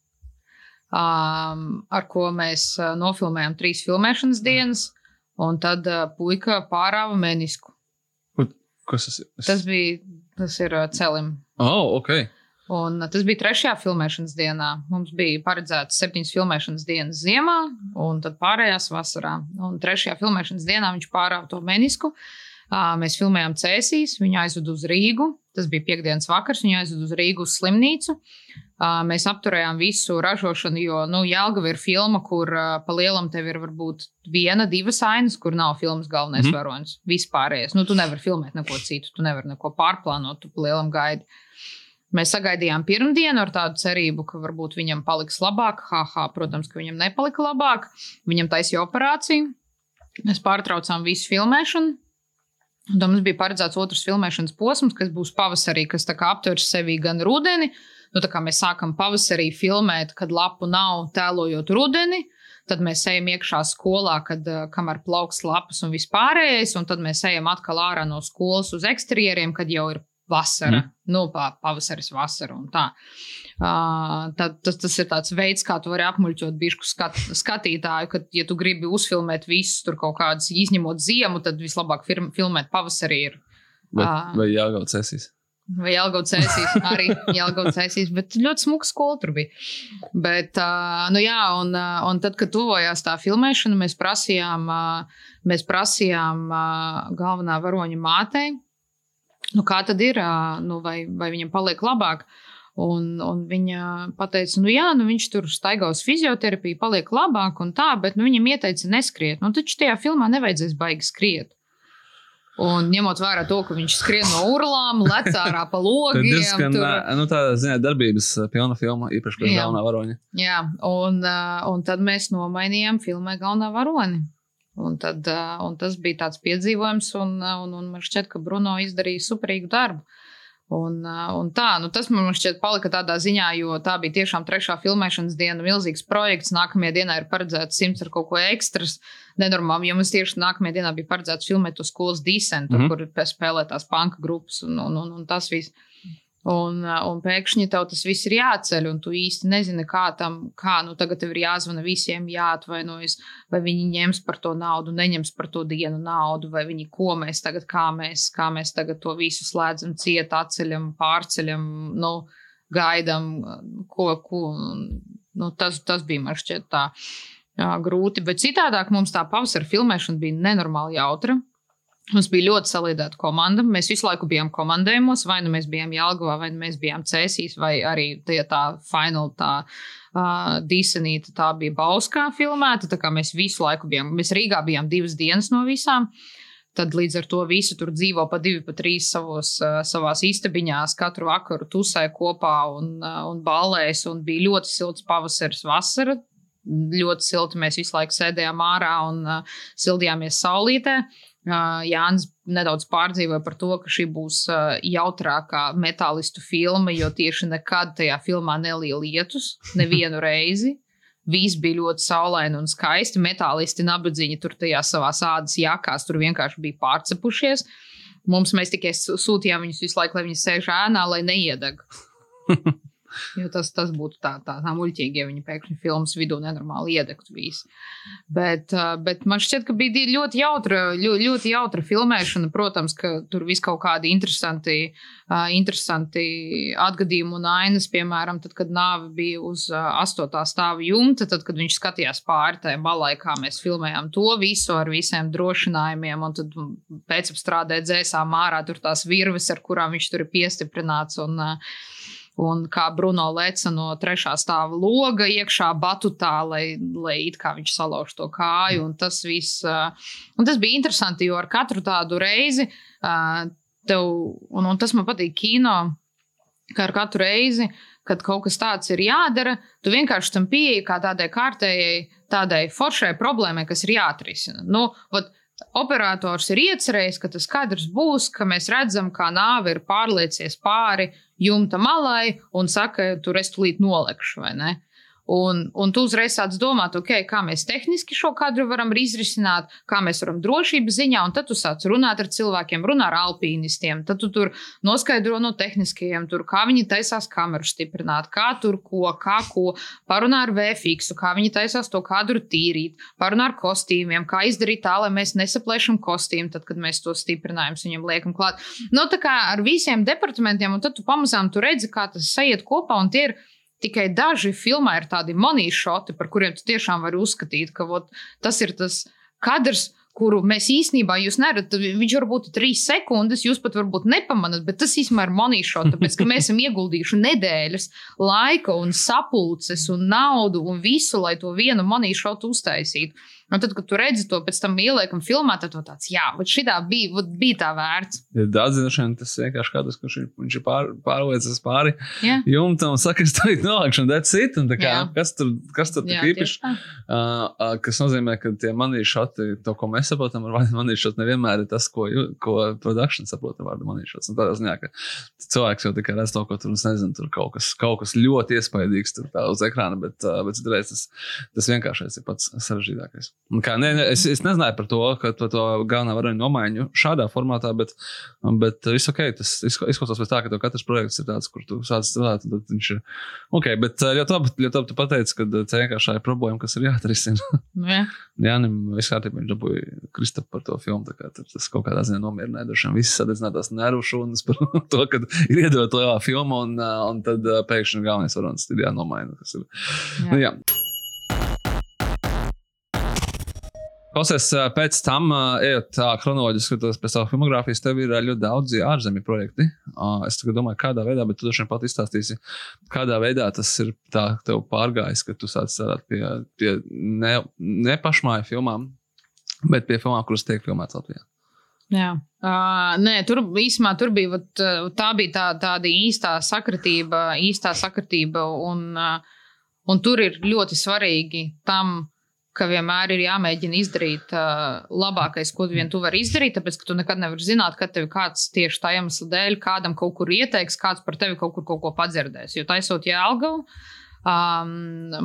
um, ar ko mēs uh, nofilmējām trīs filmēšanas dienas. Un tad uh, puika pārāva menisku. Kas tas ir? Es- Tas bija tas ir uh, celim. Oh, ok. Un uh, tas bija trešajā filmēšanas dienā. Mums bija paredzēts septiņas filmēšanas dienas ziemā, un tad pārējās vasarā. Un trešajā filmēšanas dienā viņš pārāva to menisku. Ā, Mēs filmējām Cēsīs, viņu aizvedu uz Rīgu. Tas bija piekdienas vakars, viņu aizvedu uz Rīgu uz slimnīcu. Mēs apturējām visu ražošanu, jo nu, Jālgava ir filma, kur pa lielam tev ir varbūt viena, divas ainas, kur nav filmas galvenais mm. varonis. Vispārējais. Nu, tu nevari filmēt neko citu, tu nevari neko pārplānot, tu pa lielam gaidi. Mēs sagaidījām pirmdienu ar tādu cerību, ka varbūt viņam paliks labāk. Haha, protams, ka viņam nepalika labāk. Viņam taisīja operāciju. Mēs pārtraucām visu filmēšanu. Un tad mums bija paredzēts otrs filmēšanas posms, kas būs pavasarī, kas aptvers sevi gan rudeni. Nu, mēs sākam pavasarī filmēt, kad lapu nav tēlojot rudeni. Tad mēs ejam iekšā skolā, kad uh, kamēr plauks lapas un vispārējais, un tad mēs ejam atkal ārā no skolas uz eksterjeriem, kad jau ir vasara, mm. nu, pa- pavasaris, vasara un tā. Uh, tad, tas, tas ir tāds veids, kā tu vari apmuļķot bišku skat, skatītāju, ka, ja tu gribi uzfilmēt visus tur kaut kādus, izņemot ziemu, tad vislabāk firm, filmēt pavasarī. Ir. Vai, Ā. vai jāgaut sesijas? Vai Jālgauts ēsīs, arī Jālgauts ēsīs, bet ļoti smuka skola tur bija. Bet, uh, nu jā, un, uh, un tad, kad tuvojās tā filmēšana, mēs prasījām, uh, mēs prasījām uh, galvenā varoņa mātei, nu kā tad ir, nu, vai, vai viņam paliek labāk. Un, un viņa teica, nu jā, nu viņš tur staigā uz fizioterapiju, paliek labāk un tā, bet nu, viņam ieteica neskriet. Nu, taču tajā filmā nevajadzēs baigi skriet. Un ņemot vērā to, ka viņš skrien no urlām, lec ārā pa Tā ir logiem. diezgan, tur- nu, tā ziņā, darbības pilna filma, īpaši pēc Jā. galvenā varoņa. Jā, un, un tad mēs nomainījām filmē galvenā varoni. Un, tad, un tas bija tāds piedzīvojums, un, un, un man šķiet, ka Bruno izdarīja superīgu darbu. Un, un tā, nu tas man šķiet palika tādā ziņā, jo tā bija tiešām trešā filmēšanas diena, milzīgs projekts. Nākamajā dienā ir paredzēts simts ar kaut ko ekstras. Nenormāli, jo mums tieši nākamajā dienā bija paredzēts filmēt to skolas disentu, mm -hmm. kur spēlē tās panka grupas un, un, un, un tas viss. Un, un pēkšņi tev tas viss ir jāceļ, un tu īsti nezini, kā tam, kā nu tagad tev ir jāzvana visiem, jāatvainojas, vai viņi ņems par to naudu, neņems par to dienu naudu, vai viņi ko mēs tagad, kā mēs, kā mēs tagad to visu slēdzam, ciet, atceļam, pārceļam, nu, gaidām, ko, ko. Nu, tas, tas bija man šķiet tā jā, grūti, bet citādāk mums tā pavasara filmēšana bija nenormāli jautra. Mums bija ļoti saliedēta komanda. Mēs visu laiku bijām komandējumos, vai nu mēs bijām Jālgavā, vai nu mēs bijām Cēsīs, vai arī tie tā fināla tā uh, disenīta, tā bija Bauskā filmēta. Tā kā mēs visu laiku bijām, mēs Rīgā bijām divas dienas no visām. Tad līdz ar to visi tur dzīvo pa divi, pa trīs savos, uh, savās istabiņās, katru vakaru tusē kopā un, uh, un ballēs. Un bija ļoti silts pavasaris, vasara. Ļoti silti mēs visu laiku sēdējām ārā un uh, sildījāmies saulītē. Uh, Jānis nedaudz pārdzīvoja par to, ka šī būs jautrākā metālistu filma, jo tieši nekad tajā filmā nelija lietus, nevienu reizi. Viss bija ļoti saulaini un skaisti. Metālisti, nabadzīgi tur tajā savā ādas jakās, tur vienkārši bija pārcepušies. Mums mēs tikai sū- sūtījām viņus visu laiku, lai viņi sēž ēnā, lai neiedeg. Jo tas, tas būtu tā, tā, tā muļķīgi, ja viņi pēkšņi filmas vidū nenormāli iedegtu visu. Bet, bet man šķiet, ka bija ļoti jautra, ļoti, ļoti jautra filmēšana. Protams, ka tur viss kaut kādi interesanti, interesanti atgadījumi un ainas, piemēram, tad, kad nāve bija uz astotā stāva jumta, tad, kad viņš skatījās pāri tajā malai, kā mēs filmējām to visu ar visiem drošinājumiem, un tad pēcapstrādē dzēsām ārā tur tās virves, ar kurām viņš tur ir piestiprināts. Un, uh, Un kā Bruno leca no trešā stāva loga iekšā batutā, lai, lai it kā viņš salauž to kāju. Un tas viss, un tas bija interesanti, jo ar katru tādu reizi tev, un, un tas man patīk kino, ka ar katru reizi, kad kaut kas tāds ir jādara, tu vienkārši tam pieeji kā tādai kārtējai, tādai foršai problēmai, kas ir jāatrisina. Nu, vat, Operators ir iecerējis, ka tas kadrs būs, ka mēs redzam, kā nāve ir pārliecies pāri jumta malai un saka, tur es tulīt nolekšu, vai ne? Un, un tu uzreiz sāc domāt, okay, kā mēs tehniski šo kadru varam izrisināt, kā mēs varam drošības ziņā, un tad tu sāc runāt ar cilvēkiem, runā ar alpīnistiem. Tad tu tur noskaidro no tehniskajiem, tur, kā viņi taisās kameru stiprināt, kā tur ko, kā ko, parunā ar VFX, kā viņi taisās to kadru tīrīt, parunā ar kostīmiem, kā izdarīt tā, lai mēs nesaplēšam kostīmu, tad, kad mēs to stiprinājam, viņam liekam klāt. No, nu, tā kā ar visiem departamentiem, un tad tu pamazām tu redzi, kā tas sajiet kopā, un tie ir Tikai daži filmā ir tādi monīšoti, par kuriem tu tiešām vari uzskatīt, ka vot, tas ir tas kadrs, kuru mēs īstenībā jūs neredzat. Viņš var būt trīs sekundes, jūs pat varbūt nepamanāt, bet tas īstenībā ir monīšo, tāpēc ka mēs esam ieguldījuši nedēļas laika un sapulces un naudu un visu, lai to vienu monīšotu uztaisītu. Un tad, kad tu redzi to pēc tam ieliekam filmā, tad tāds, jā, šī bija, vat, bija tā vērts. Ja zināšana, tas vienkārši kāds, kurš ir, viņš ir pār, pārliecis pāri jā. jumtam un saka, es to nolaišu, un that's it. Un kā, jā. kas tur, kas tur jā, īpaši? Uh, uh, kas nozīmē, ka tie manī šoti, to, ko mēs saprotam ar manī šoti, nevienmēr ir tas, ko, ko production saprot ar vārdu manī šots. Tādā ziņā, ka cilvēks jau tikai redz to, ko tur, nezinu, tur kaut kas, kaut kas ļoti iespaidīgs tur uz ekrāna, bet, uh, bet citreiz tas, tas vienkāršais ir pats sarežģītākais. Kā, ne, ne, es, es nezināju par to, ka to, to galvenā varoņa nomaiņu šādā formātā, bet, bet viss ok. Tas izklausās pēc tā, ka katrs projekts ir tāds, kur tu sāc strādāt. Tad viņš ir ok, bet ļoti labi, ļoti labi tu pateici, ka tā vienkārši ir problēma, kas ir jāatrisina. Nu, jā, jā viss kārtībā viņš dabūja Kristap par to filmu. Kā, tas kaut kādā ziņā nomierināja droši vien visas sadedzinātās nervu šūnas par to, ka ir iedot lielā filma un, un tad pēkšņi galvenais varonis ir jānomaina. Jā. Nu, jā. Klausies, pēc tam, ejot tā chronoloģiski, skatoties pēc savas filmogrāfijas, tev ir ļoti daudz ārzemju projekti. Es domāju, kādā veidā, bet tu droši vien pat izstāstīsi, kādā veidā tas ir tev pārgājis, ka tu sāc strādāt pie, pie ne, ne pašmāju filmām, bet pie filmām, kuras tiek filmētas Latvijā. Jā, uh, nē, tur īsumā tur bija, vat, tā bija tā, tāda īstā sakritība, īstā sakritība, un, uh, un tur ir ļoti svarīgi tam ka vienmēr ir jāmēģina izdarīt uh, labākais, ko vien tu vari izdarīt, tāpēc ka tu nekad nevari zināt, kad tev kāds tieši tā iemesla dēļ kādam kaut kur ieteiks, kāds par tevi kaut kur kaut ko padzirdēs. Jo taisot Jēlgavu, um,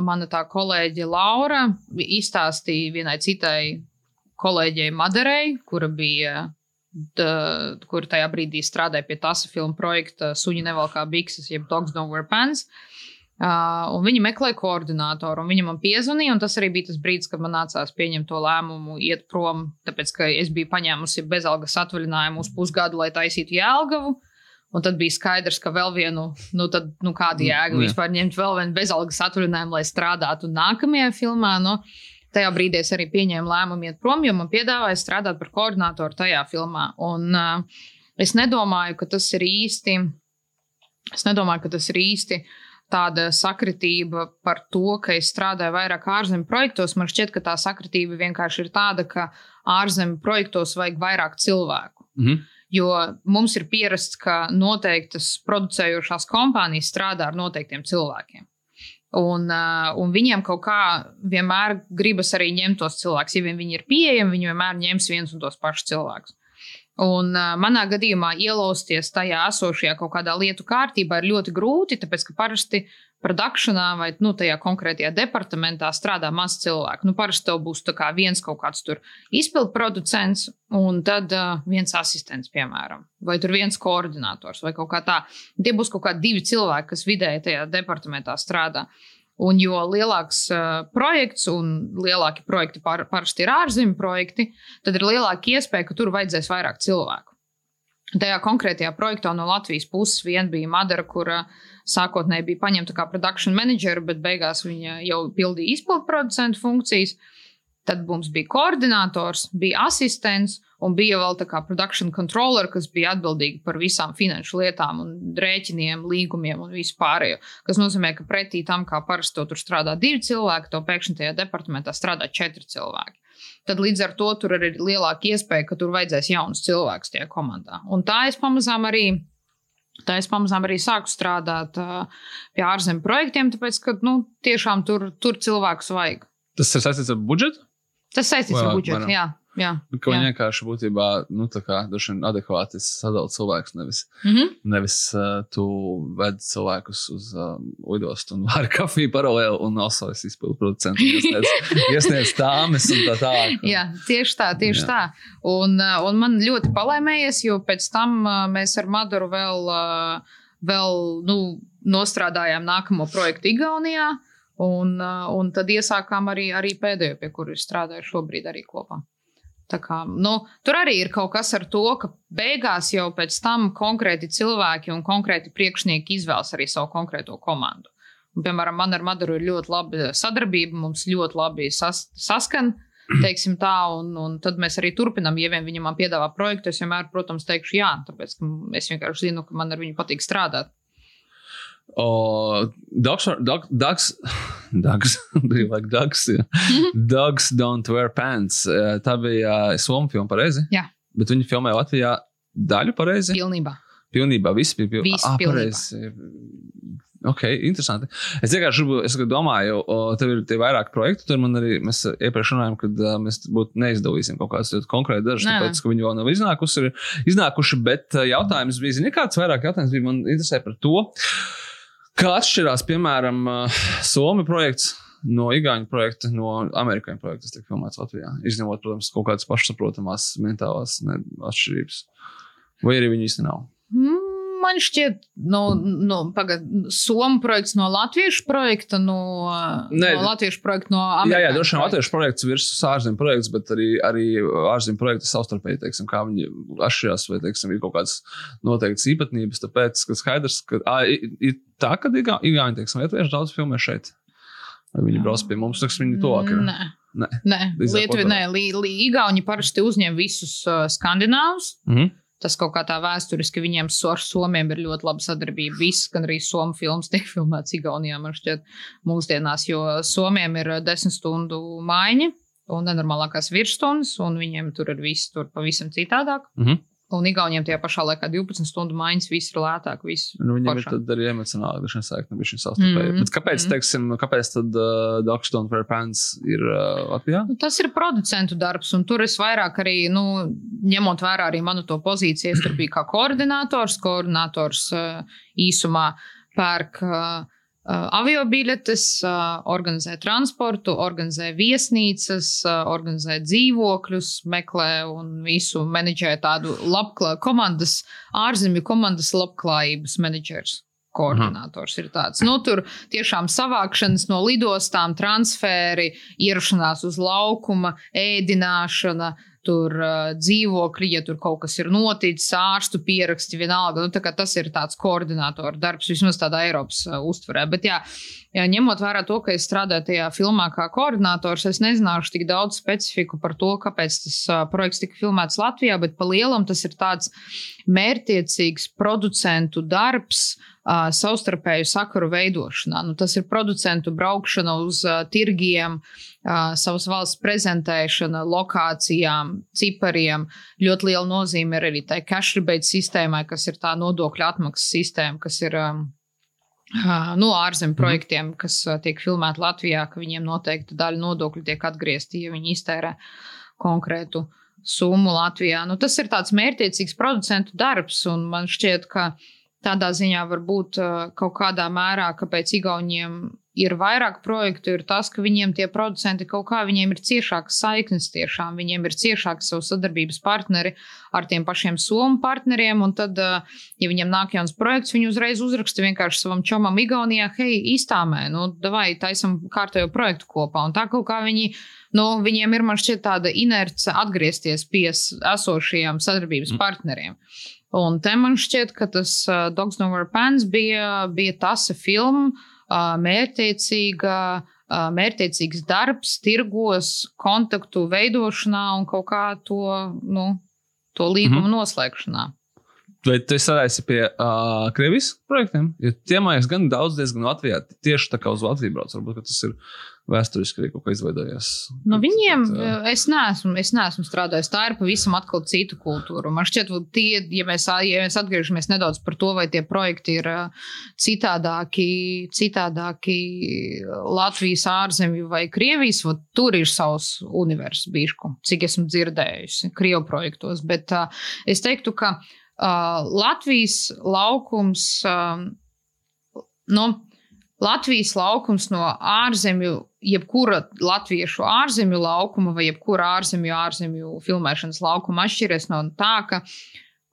mana tā kolēģe Laura izstāstīja vienai citai kolēģei Madarei, kura bija. Da, kur tajā brīdī strādāja pie tās filmu projekta Suņi nevalkā bikses, jeb Dogs Don't Wear Pants. Uh, Uh, viņa meklēja koordinātoru, un viņa man piezvanīja. Tas arī bija tas brīdis, kad man nācās pieņemt to lēmumu, iet prom, tāpēc ka es biju paņēmusi bezalgas atvaļinājumu uz pusgadu, lai taisītu jēlgavu. Un tad bija skaidrs, ka vēl vienu, nu, tad, nu kāda jēga mm, vispār ņemt vēl vienu bezalgas atvaļinājumu, lai strādātu nākamajā filmā. Nu, tajā brīdī es arī pieņēmu lēmumu iet prom, jo man piedāvāja strādāt par koordinātoru tajā filmā. Un uh, es nedomāju, ka tas ir īsti. Es nedomāju, ka tas ir īsti uh, tāda sakritība par to, ka es strādāju vairāk ārzemju projektos. Man šķiet, ka tā sakritība vienkārši ir tāda, ka ārzemju projektos vajag vairāk cilvēku. Mm -hmm. Jo mums ir pierasts, ka noteiktas producējošās kompānijas strādā ar noteiktiem cilvēkiem. Un, un viņiem kaut kā vienmēr gribas arī ņemt tos cilvēkus. Ja vien viņi ir pieejami, viņi vienmēr ņems viens un tos pašus cilvēkus. Un uh, manā gadījumā ielausties tajā esošajā kaut kādā lietu kārtībā ir ļoti grūti, tāpēc ka parasti produkcijā vai nu, tajā konkrētajā departamentā strādā maz cilvēku. Nu, parasti tev būs viens kaut kāds izpildu producents, un tad uh, viens asistents, piemēram, vai viens koordinators, vai kaut kā tā. Tie būs kaut kādi divi cilvēki, kas vidēji tajā departamentā strādā. Uh, Un jo lielāks uh, projekts un lielāki projekti par, parasti ir ārzemju projekti, tad ir lielāka iespēja, ka tur vajadzēs vairāk cilvēku. Tajā konkrētajā projektā no Latvijas puses vien bija Madara, kura sākotnēji bija paņemta kā produkcijas menedžera, bet beigās viņa jau pildīja izpildu producentu funkcijas. Tad mums bija koordinators, bija asistents Un bija vēl tā kā production controller, kas bija atbildīga par visām finanšu lietām, un rēķiniem, līgumiem un visu pārējo. Tas nozīmē, ka pretī tam, kā parasti tur strādā divi cilvēki, to pēkšņi tajā departamentā strādā četri cilvēki. Tad līdz ar to tur ir lielāka iespēja, ka tur vajadzēs jaunus cilvēkus tajā komandā. Un tā es pamazām arī Tā es pamazām arī sāku strādāt pie ārzemju projektiem, tāpēc, ka nu, tiešām tur, tur cilvēkus vajag. Tas ir saistīts ar budžetu? Tas saistīts ar budžetu, jā. Jā. Ka viņi vienkārši būtībā nu, adekvāti sadala cilvēkus. Nevis, Mhm. nevis uh, tu ved cilvēkus uz uh, lidostu un vari kafiju paralēli un nosauc izpildu producentu. Iesniedz, iesniedz tāmas un tā tālāk. Jā, tieši tā, tieši Jā. Tā. Un, uh, un man ļoti palēmējies, jo pēc tam uh, mēs ar Madaru vēl, uh, vēl nu, nostrādājām nākamo projektu Igaunijā. Un, un tad iesākām arī, arī pēdējo, pie kuras strādāju šobrīd arī kopā. Kā, nu, tur arī ir kaut kas ar to, ka beigās jau pēc tam konkrēti cilvēki un konkrēti priekšnieki izvēlas arī savu konkrēto komandu. Un, piemēram, man ar Madaru ir ļoti laba sadarbība, mums ļoti labi sas, saskan. Teiksim tā, un, un tad mēs arī turpinām. Ja vien viņi man piedāvā projektu, es vienmēr, protams, teikšu jā, tāpēc ka es vienkārši zinu, ka man ar viņu patīk strādāt. O, dogs, dog, dogs, dogs, do you like dogs? Yeah. dogs don't wear pants. Eh, Tā bija Somijas filma, pareizi? Jā. Bet viņi filmēja Latvijā daļu pareizi. Pilnībā. Pilnībā, viss bija pilnībā. Viss ah, pareizi. Ok, interesanti. Es vienkārši es domāju, tev ir tie vairāki projekti. Tur man arī mēs iepriekš runājām, ka uh, mēs būtu neizdalīsim kaut kādus ļoti konkrētus dažus, tāpēc, ka viņi vēl nav iznākuši. Iznākuši bet uh, jautājums bija, zini, kāds vairāk jautājums bija man interesē par to, kā atšķirās, piemēram, uh, Somijas projekts. No Igaunijas projekta, no amerikāņu projekta, kas tiek filmēts Latvijā. Izņemot, protams, kaut kādas pašsaprotamas mentālās atšķirības. Vai arī viņi īsti nav? Mm, Man šķiet, no, no pagad, Somijas projekts no Latviešu projekta, no, Nē, no Latviešu projekta no Jā, jā, Amerikāņu droši vien projekta. latviešu projekts versus ārzemju projekts, bet arī, arī ārzemju projekti savstarpēji, teiksim, kā viņi atšķirās, vai, teiksim, ir kaut kādas noteiktas īpatnības, tāpēc, ka skaidrs, ka ā, ir, tā, ka Igā- Igauni, teiksim, latvieši daudz filmē šeit. Vai viņi brauc pie mums, tas viņi tuvāk ir. Nē. Nē. Nē, to nē, li, Igauni parasti uzņem visus uh, skandināvus. Mhm. Tas kaut kā tā vēsturiski viņiem ar Somiem ir ļoti laba sadarbība. Viss, gan arī Somu filmas tiek filmēts Igaunijā, man šķiet, mūsdienās, jo Somiem ir desmit stundu maiņa un nenormālākās virsstundas, un viņiem tur ir viss tur pavisam citādāk. Mhm. Un Igauniem tajā pašā laikā 12 stundu maiņas, viss ir lētāk. Viss Nu, viņam ir foršāk. tad arī emocionāli saikne, viņš ir savstarpēji. Mhm. Bet kāpēc, Mhm. teiksim, kāpēc tad uh, Dogs Don't Wear Pants ir uh, Latvijā? Nu, tas ir producentu darbs, un tur es vairāk arī, nu, ņemot vērā arī manu to pozīciju, es tur biju kā koordinators. Koordinators uh, īsumā pērk uh, avio biļetes, uh, organizē transportu, organizē viesnīcas, uh, organizē dzīvokļus, meklē un visu menedžē tādu labklā, komandas, ārzemju komandas labklājības menedžers. Koordinators ir tāds. Nu, tur tiešām savākšanas no lidostām, transferi, ierašanās uz laukuma, ēdināšana, tur uh, dzīvokļi, ja tur kaut kas ir noticis, ārstu pieraksti, vienalga. Nu, tas ir tāds koordinātora darbs, vismaz tādā Eiropas uh, uztverē. Bet, jā, jā, ņemot vērā to, ka es strādāju tajā filmā kā koordinators, es nezināšu tik daudz specifiku par to, kāpēc tas uh, projekts tika filmēts Latvijā, bet pa lielam tas ir tāds mērķiecīgs producentu darbs. Uh, savstarpēju sakaru veidošanā. Nu, tas ir producentu braukšana uz uh, tirgiem, uh, savas valsts prezentēšana, lokācijām, cipariem. Ļoti liela nozīme ir arī tai cash rebate sistēmai, kas ir tā nodokļu atmaksas sistēma, kas ir um, uh, no ārzemju projektiem, kas uh, tiek filmēti Latvijā, ka viņiem noteikti daļa nodokļu tiek atgriezti, ja viņi iztērē konkrētu summu Latvijā. Nu, tas ir tāds mērķiecīgs producentu darbs, un man šķiet, ka tādā ziņā varbūt uh, kaut kādā mērā, kāpēc Igauniem ir vairāk projektu, ir tas, ka viņiem tie producenti kaut kā viņiem ir ciešākas saiknes tiešām, viņiem ir ciešāki savu sadarbības partneri ar tiem pašiem somu partneriem, un tad, uh, ja viņiem nāk jauns projekts, viņi uzreiz uzraksta vienkārši savam čomam Igaunijā, hei, īstāmē, nu, davai, taisam kārtējo projektu kopā, un tā kaut kā viņi nu, viņiem ir man šķiet tāda inerce atgriezties pie esošajiem sadarbības mm. Un te man šķiet, ka tas uh, Dogs No More Pants bija, bija tas filma, uh, mērķiecīga, uh, mērķiecīgs darbs, tirgos, kontaktu veidošanā un kaut kā to, nu, to līgumu mm -hmm. noslēgšanā. Vai tu strādāji pie uh, Krievijas projektiem? Jo tie mājas gan daudz, diezgan Latvijā. Tieši tā kā uz Latviju brauc. Varbūt tas ir vēsturiski arī kaut kā izveidojies. No Tad, viņiem tad, es neesmu, es neesmu strādājis. Tā ir pavisam atkal cita kultūra. Man šķiet, ka tie, ja mēs, ja mēs atgriežamies nedaudz par to, vai tie projekti ir ā, citādāki, citādāki Latvijas ārzemju vai Krievijas, vot tur ir savs univers bišku, cik esmu dzirdējusi Krievu projektos. Bet uh, es teiktu, ka uh, Latvijas laukums, uh, no Latvijas laukums no ārzemju, jebkura latviešu ārzemju laukuma vai jebkura ārzemju, ārzemju filmēšanas laukuma atšķiras no tā, ka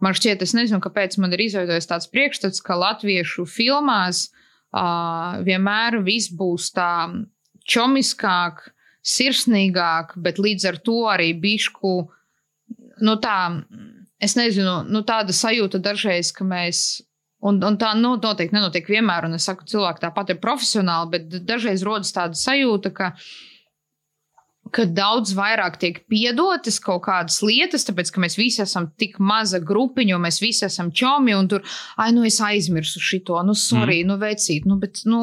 man šķiet, es nezinu, kāpēc man ir izveidojies tāds priekšstats, ka latviešu filmās uh, vienmēr viss būs tā čomiskāk, sirsnīgāk, bet līdz ar to arī bišku, nu tā, es nezinu, nu tāda sajūta dažreiz, ka mēs. Un, un tā nu, noteikti nenotiek vienmēr, un es saku, cilvēki tāpat ir profesionāli, bet dažreiz rodas tāda sajūta, ka, ka daudz vairāk tiek piedotas kaut kādas lietas, tāpēc ka mēs visi esam tik maza grupiņa, un mēs visi esam čomi, un tur, ai, nu es aizmirsu šito, nu, sorry, mm. nu, vecīt, nu, bet, nu,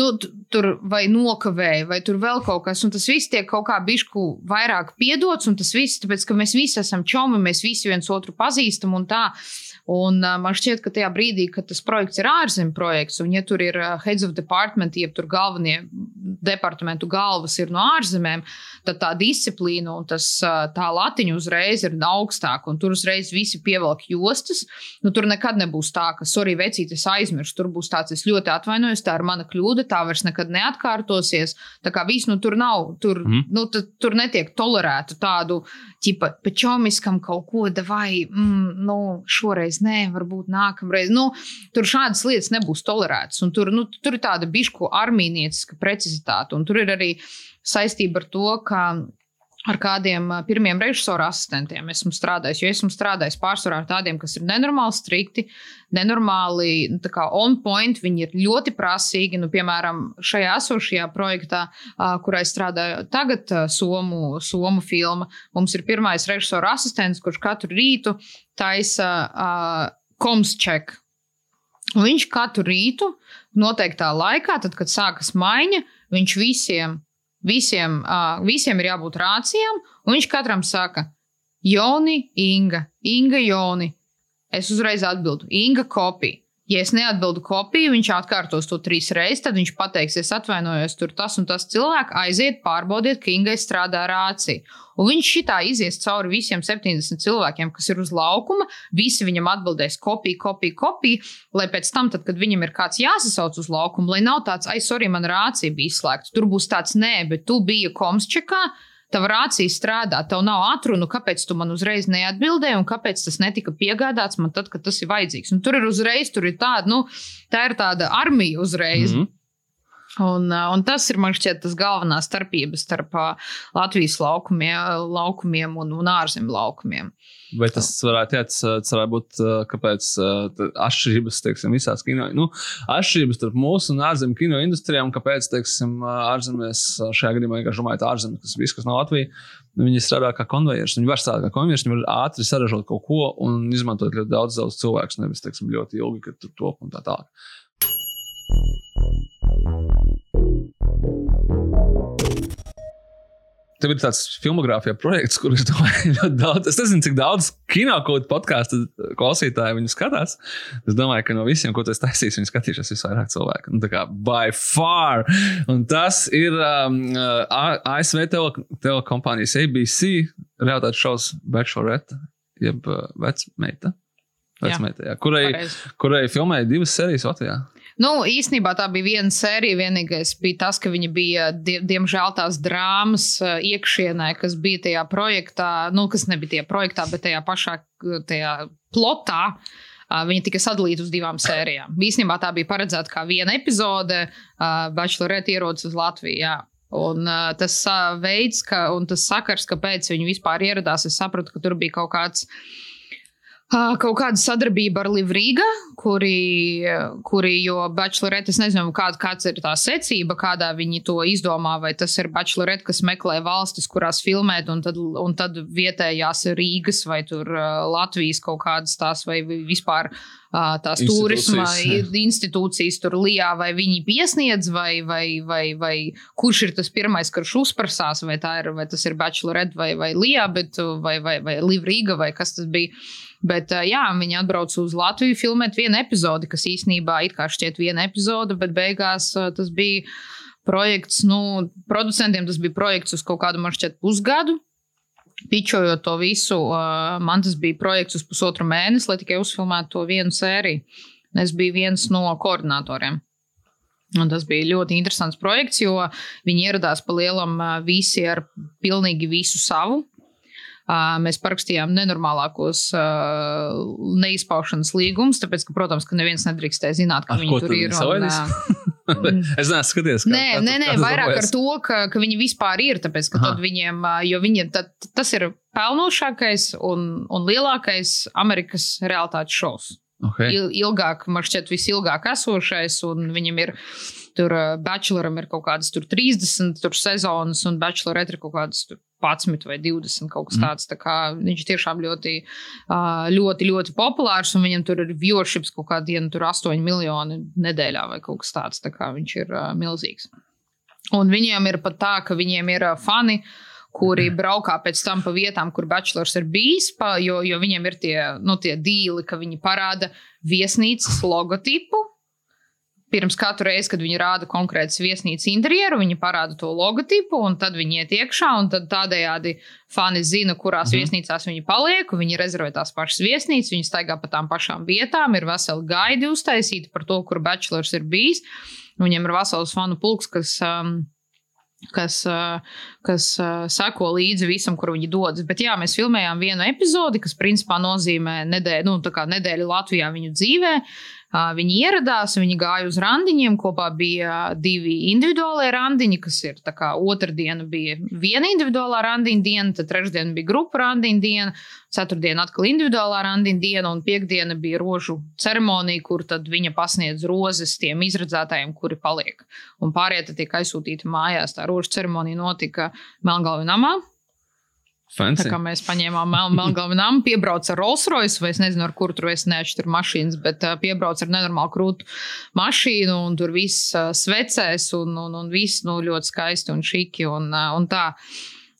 nu, tur vai nokavēja, vai tur vēl kaut kas, un tas viss tiek kaut kā bišku vairāk piedots, un tas viss, tāpēc ka mēs visi esam čomi, mēs visi viens otru pazīstam un tā. Un man šķiet, ka tajā brīdī, kad tas projekts ir ārzemju projekts, un ja tur ir heads of department, jeb tur galvenie departamentu galvas ir no ārzemēm, tad tā disciplīna un tas, tā latiņa uzreiz ir augstāka, un tur uzreiz visi pievelk jostas. Nu, tur nekad nebūs tā, ka, sorry, vecīt, es aizmirsu. Tur būs tāds, es ļoti atvainojos, tā ir mana kļūda, tā vairs nekad neatkārtosies. Tā kā viss, nu, tur nav, tur, mm. nu, tad, tur netiek tolerēta tādu, ķipa, pečomiskam kaut ko, vai, mm, nu, šoreiz nē, varbūt nākamreiz. Nu, tur šādas lietas nebūs tolerētas. Tur, nu, tur ir tāda bišku armīnieciska precizitāte, un tur ir arī saistība ar to, ka ar kādiem pirmiem režisoru asistentiem esmu strādājis. Jo esmu strādājis pārsvarā ar tādiem, kas ir nenormāli strikti, nenormāli nu, on point. Viņi ir ļoti prasīgi. Nu, piemēram, šajā esošajā projektā, kurā es strādāju tagad, Somu, Somu filma, mums ir pirmais režisora asistents, kurš katru rītu taisa komsčeku. Viņš katru rītu, noteiktā laikā, tad, kad sākas maiņa, viņš visiem, visiem, uh, visiem ir jābūt rācijām, un viņš katram saka, Joni, Inga, Inga, Joni. Es uzreiz atbildu, Inga kopija. Ja es neatbildu kopiju, viņš atkārtos to trīs reizes, tad viņš pateiks, es atvainojos, tur tas un tas cilvēks, aiziet, pārbaudiet, ka Ingai strādā rācija. Un viņš šitā izies cauri visiem 70 cilvēkiem, kas ir uz laukuma. Visi viņam atbildēs kopija, kopija, kopija, lai pēc tam, tad, kad viņam ir kāds jāsasauc uz laukumu, lai nav tāds, ai, sorry, man rācija bija izslēgta. Tur būs tāds, nē, bet tu biji komsčekā. Tava rācija strādā, tev nav atrunu, kāpēc tu man uzreiz neatbildēji, un kāpēc tas netika piegādāts man tad, kad tas ir vajadzīgs. Un tur ir uzreiz, tur ir tāda, nu, tā ir tāda armija uzreiz. Mm. -hmm. Un, un tas ir man šķiet tas galvenā starpība starp Latvijas laukumiem, laukumiem un, un ārzemju laukumiem. Vai tas varētu, būt, kāpēc atšķirības, teiksim, visās kino, nu, atšķirības starp mūsu un ārzemju kino industrijām, kāpēc, teiksim, ārzemēs, šajā gadījumā vienkārši domājot ārzemes, kas viss, kas nav Latvija, viņi strādā kā konvejers. Viņi var strādāt kā konvejers, viņi var ātri saražot kaut ko un izmantot ļoti daudz, daudz cilvēku, nevis, teiksim, ļoti ilgi, kad tur top un tā tālāk. Tev ir tāds filmogrāfija projekts, kurš domāju, ļoti daudz. Es nezinu, cik daudz kino kaut podkāstu klausītāju viņu skatās. Es domāju, ka no visiem, ko tu esi taisījis, viņi skatīsies visvairāk cilvēku. Nu, tā kā by far. Un tas ir um, A- ASV tele, telekompānijas ABC realitātes šovs Bachelorette, jeb uh, vecmeita. Vecmeita, jā. Kurai, Pareizi. kurai filmēja divas sērijas Latvijā. Nu, īsnībā tā bija viena sērija. Vienīgais bija tas, ka viņi bija, die, diemžēl, tās drāmas ā, iekšienē, kas bija tajā projektā, nu, kas nebija tajā projektā, bet tajā pašā tajā plotā. ā, Viņi tika sadalīti uz divām sērijām. Īsnībā tā bija paredzēta kā viena epizode, uh, Bachelorette ierodas uz Latviju. Jā. Un, uh, tas uh, veids, ka, un tas sakars, kāpēc viņi vispār ieradās, es sapratu, ka tur bija kaut kāds Kaut kāda sadarbība ar Livrīga, kuri, kuri jo Bachelorette, es nezinu, kāda, kāds ir tā secība, kādā viņi to izdomā, vai tas ir Bachelorette, kas meklē valstis, kurās filmēt, un tad, un tad vietējās Rīgas vai tur Latvijas kaut kādas tās, vai vispār tās turisma institūcijas tur lijā, vai viņi piesniedz, vai, vai, vai, vai kurš ir tas pirmais, kurš uzprasās, vai, ir, vai tas ir Bachelorette vai, vai lijā, bet, vai, vai, vai Livrīga, vai kas tas bija. Bet jā, viņi atbrauca uz Latviju filmēt vienu epizodi, kas īsnībā it kā šķiet viena epizode, bet beigās tas bija projekts, nu, producentiem tas bija projekts uz kaut kādu, man šķiet, pusgadu. Pičojot to visu, man tas bija projekts uz pusotru mēnesi, lai tikai uzfilmētu to vienu sēriju. Es biju viens no koordinatoriem. Un tas bija ļoti interesants projekts, jo viņi ieradās pa lielam visi ar pilnīgi visu savu. Mēs parakstījām nenormālākos neizpaušanas līgumus, tāpēc, ka, protams, ka neviens nedrīkstēja zināt, ka Ar viņi tur ir. Un, es neesmu skatījies. Nē, nē, nē vairāk ar to, ka, ka viņi vispār ir. Tāpēc, ka Aha. tad viņiem, jo viņiem tad, tas ir pelnošākais un, un lielākais Amerikas realitātes šovs. Okay. Ilgāk, man šķiet, visilgāk esošais, un viņam ir tur, bacheloram ir kaut kādas 30 tur sezonas, un bachelorette ir kaut kādas 11 vai 20 kaut kas mm. tāds. Tā kā viņš tiešām ļoti, ļoti, ļoti populārs, un viņam tur ir viewerships kaut kādā dienā, tur 8 miljoni nedēļā vai kaut kas tāds. Tā kā viņš ir milzīgs. Un viņiem ir pat tā, ka viņiem ir fani. Kuri braukā pēc tam pa vietām, kur bachelors ir bijis, pa, jo, jo viņiem ir tie, nu, tie dīli, ka viņi parāda viesnīcas logotipu. Pirms katru reizi, kad viņi rāda konkrētas viesnīcas interjeru, viņi parāda to logotipu, un tad viņi iet iekšā, un tādējādi fani zina, kurās mm. viesnīcās viņi paliek. Viņi rezervē tās pašas viesnīcas, viņi staigā pa tām pašām vietām, ir veseli gaidi uztaisīti par to, kur bachelors ir bijis. Viņiem ir vesels fanu pulks, kas. Um, kas, kas seko līdzi visam, kur viņi dodas. Bet jā, mēs filmējām vienu epizodi, kas principā nozīmē nedēļu, nu, nedēļu Latvijā viņu dzīvē. Viņi ieradās, viņi gāja uz randiņiem. Kopā bija divi individuālie randiņi, kas ir tā kā otrdiena bija viena individuālā randiņa diena, tad trešdiena bija grupa randiņa diena, ceturtdiena atkal individuālā randiņa diena, un piekdiena bija rožu ceremonija, kur tad viņa pasniedz rozes tiem izredzētājiem, kuri paliek. Un pārējie tiek aizsūtīti mājās. Tā rožu ceremonija notika Melngalvi namā. Fancy. Tā kā mēs paņēmām mel Melngalvu namu, piebrauc ar Rolls Royce, vai es nezinu, ar kuru tur es neatšķiru mašīnas, bet uh, piebrauc ar nenormālu krūtu mašīnu, un tur viss uh, svecēs, un, un, un viss nu, ļoti skaisti un šiki un, uh, un tā.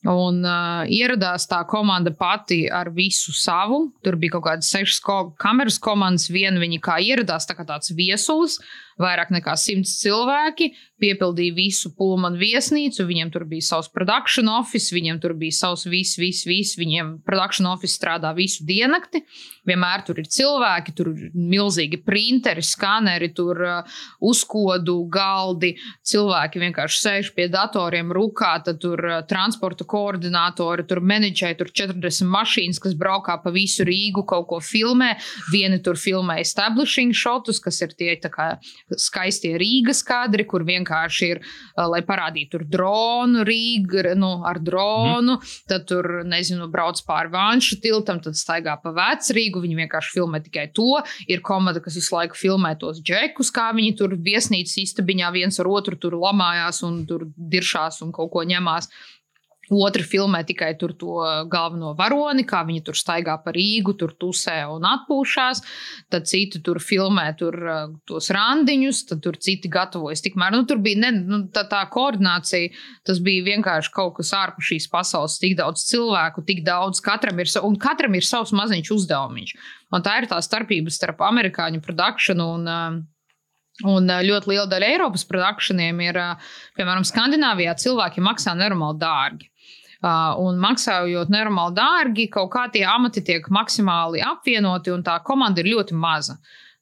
Un uh, ieradās tā komanda pati ar visu savu. Tur bija kaut kādas sešas ko kameras komandas. Viena viņa kā ieradās, tā kā tāds viesulis, vairāk nekā simts cilvēki piepildīja visu Pulmanu viesnīcu. Viņiem tur bija savs production office, viņiem tur bija savs viss, viss, viss. Viņiem production office strādā visu diennakti. Vienmēr tur ir cilvēki, tur ir milzīgi printeri, skaneri, tur uh, uzkodu galdi. Cilvēki vienkārši sēž pie datoriem, rūkā, tad tur uh, transporta koordinātori, tur menedžeri, tur 40 mašīnas, kas braukā pa visu Rīgu, kaut ko filmē. Vieni tur filmē establishing shotus, kas ir tie kā, skaistie Rīgas kadri, kur vienkārši ir, lai parādītu tur dronu, Rīgu nu, ar dronu, mm. tad tur, nezinu, brauc pāri Vanšu tiltam, tad staigā pa vecrīgu. Viņi vienkārši filmē tikai to. Ir komanda, kas visu laiku filmē tos džekus, kā viņi tur viesnīcas istabiņā viens ar otru tur lamājās un tur diršās un kaut ko ņemās. Otra filmē tikai to galveno varoni, kā viņi tur staigā pa Rīgu, tur tusē un atpūšās. Tad citi tur filmē tur, uh, tos randiņus, tad tur citi gatavojas. Tikmēr nu, tur bija ne, nu, tā, tā koordinācija, tas bija vienkārši kaut kas ārpus šīs pasaules. Tik daudz cilvēku, tik daudz katram ir, un katram ir savs maziņš uzdevumiņš. Un tā ir tā starpība starp amerikāņu produkciju un uh, Un ļoti liela daļa Eiropas produkcijiem ir, piemēram, Skandināvijā cilvēki maksā nenormāli dārgi. Un maksājot nenormāli dārgi, kaut kā tie amati tiek maksimāli apvienoti, un tā komanda ir ļoti maza.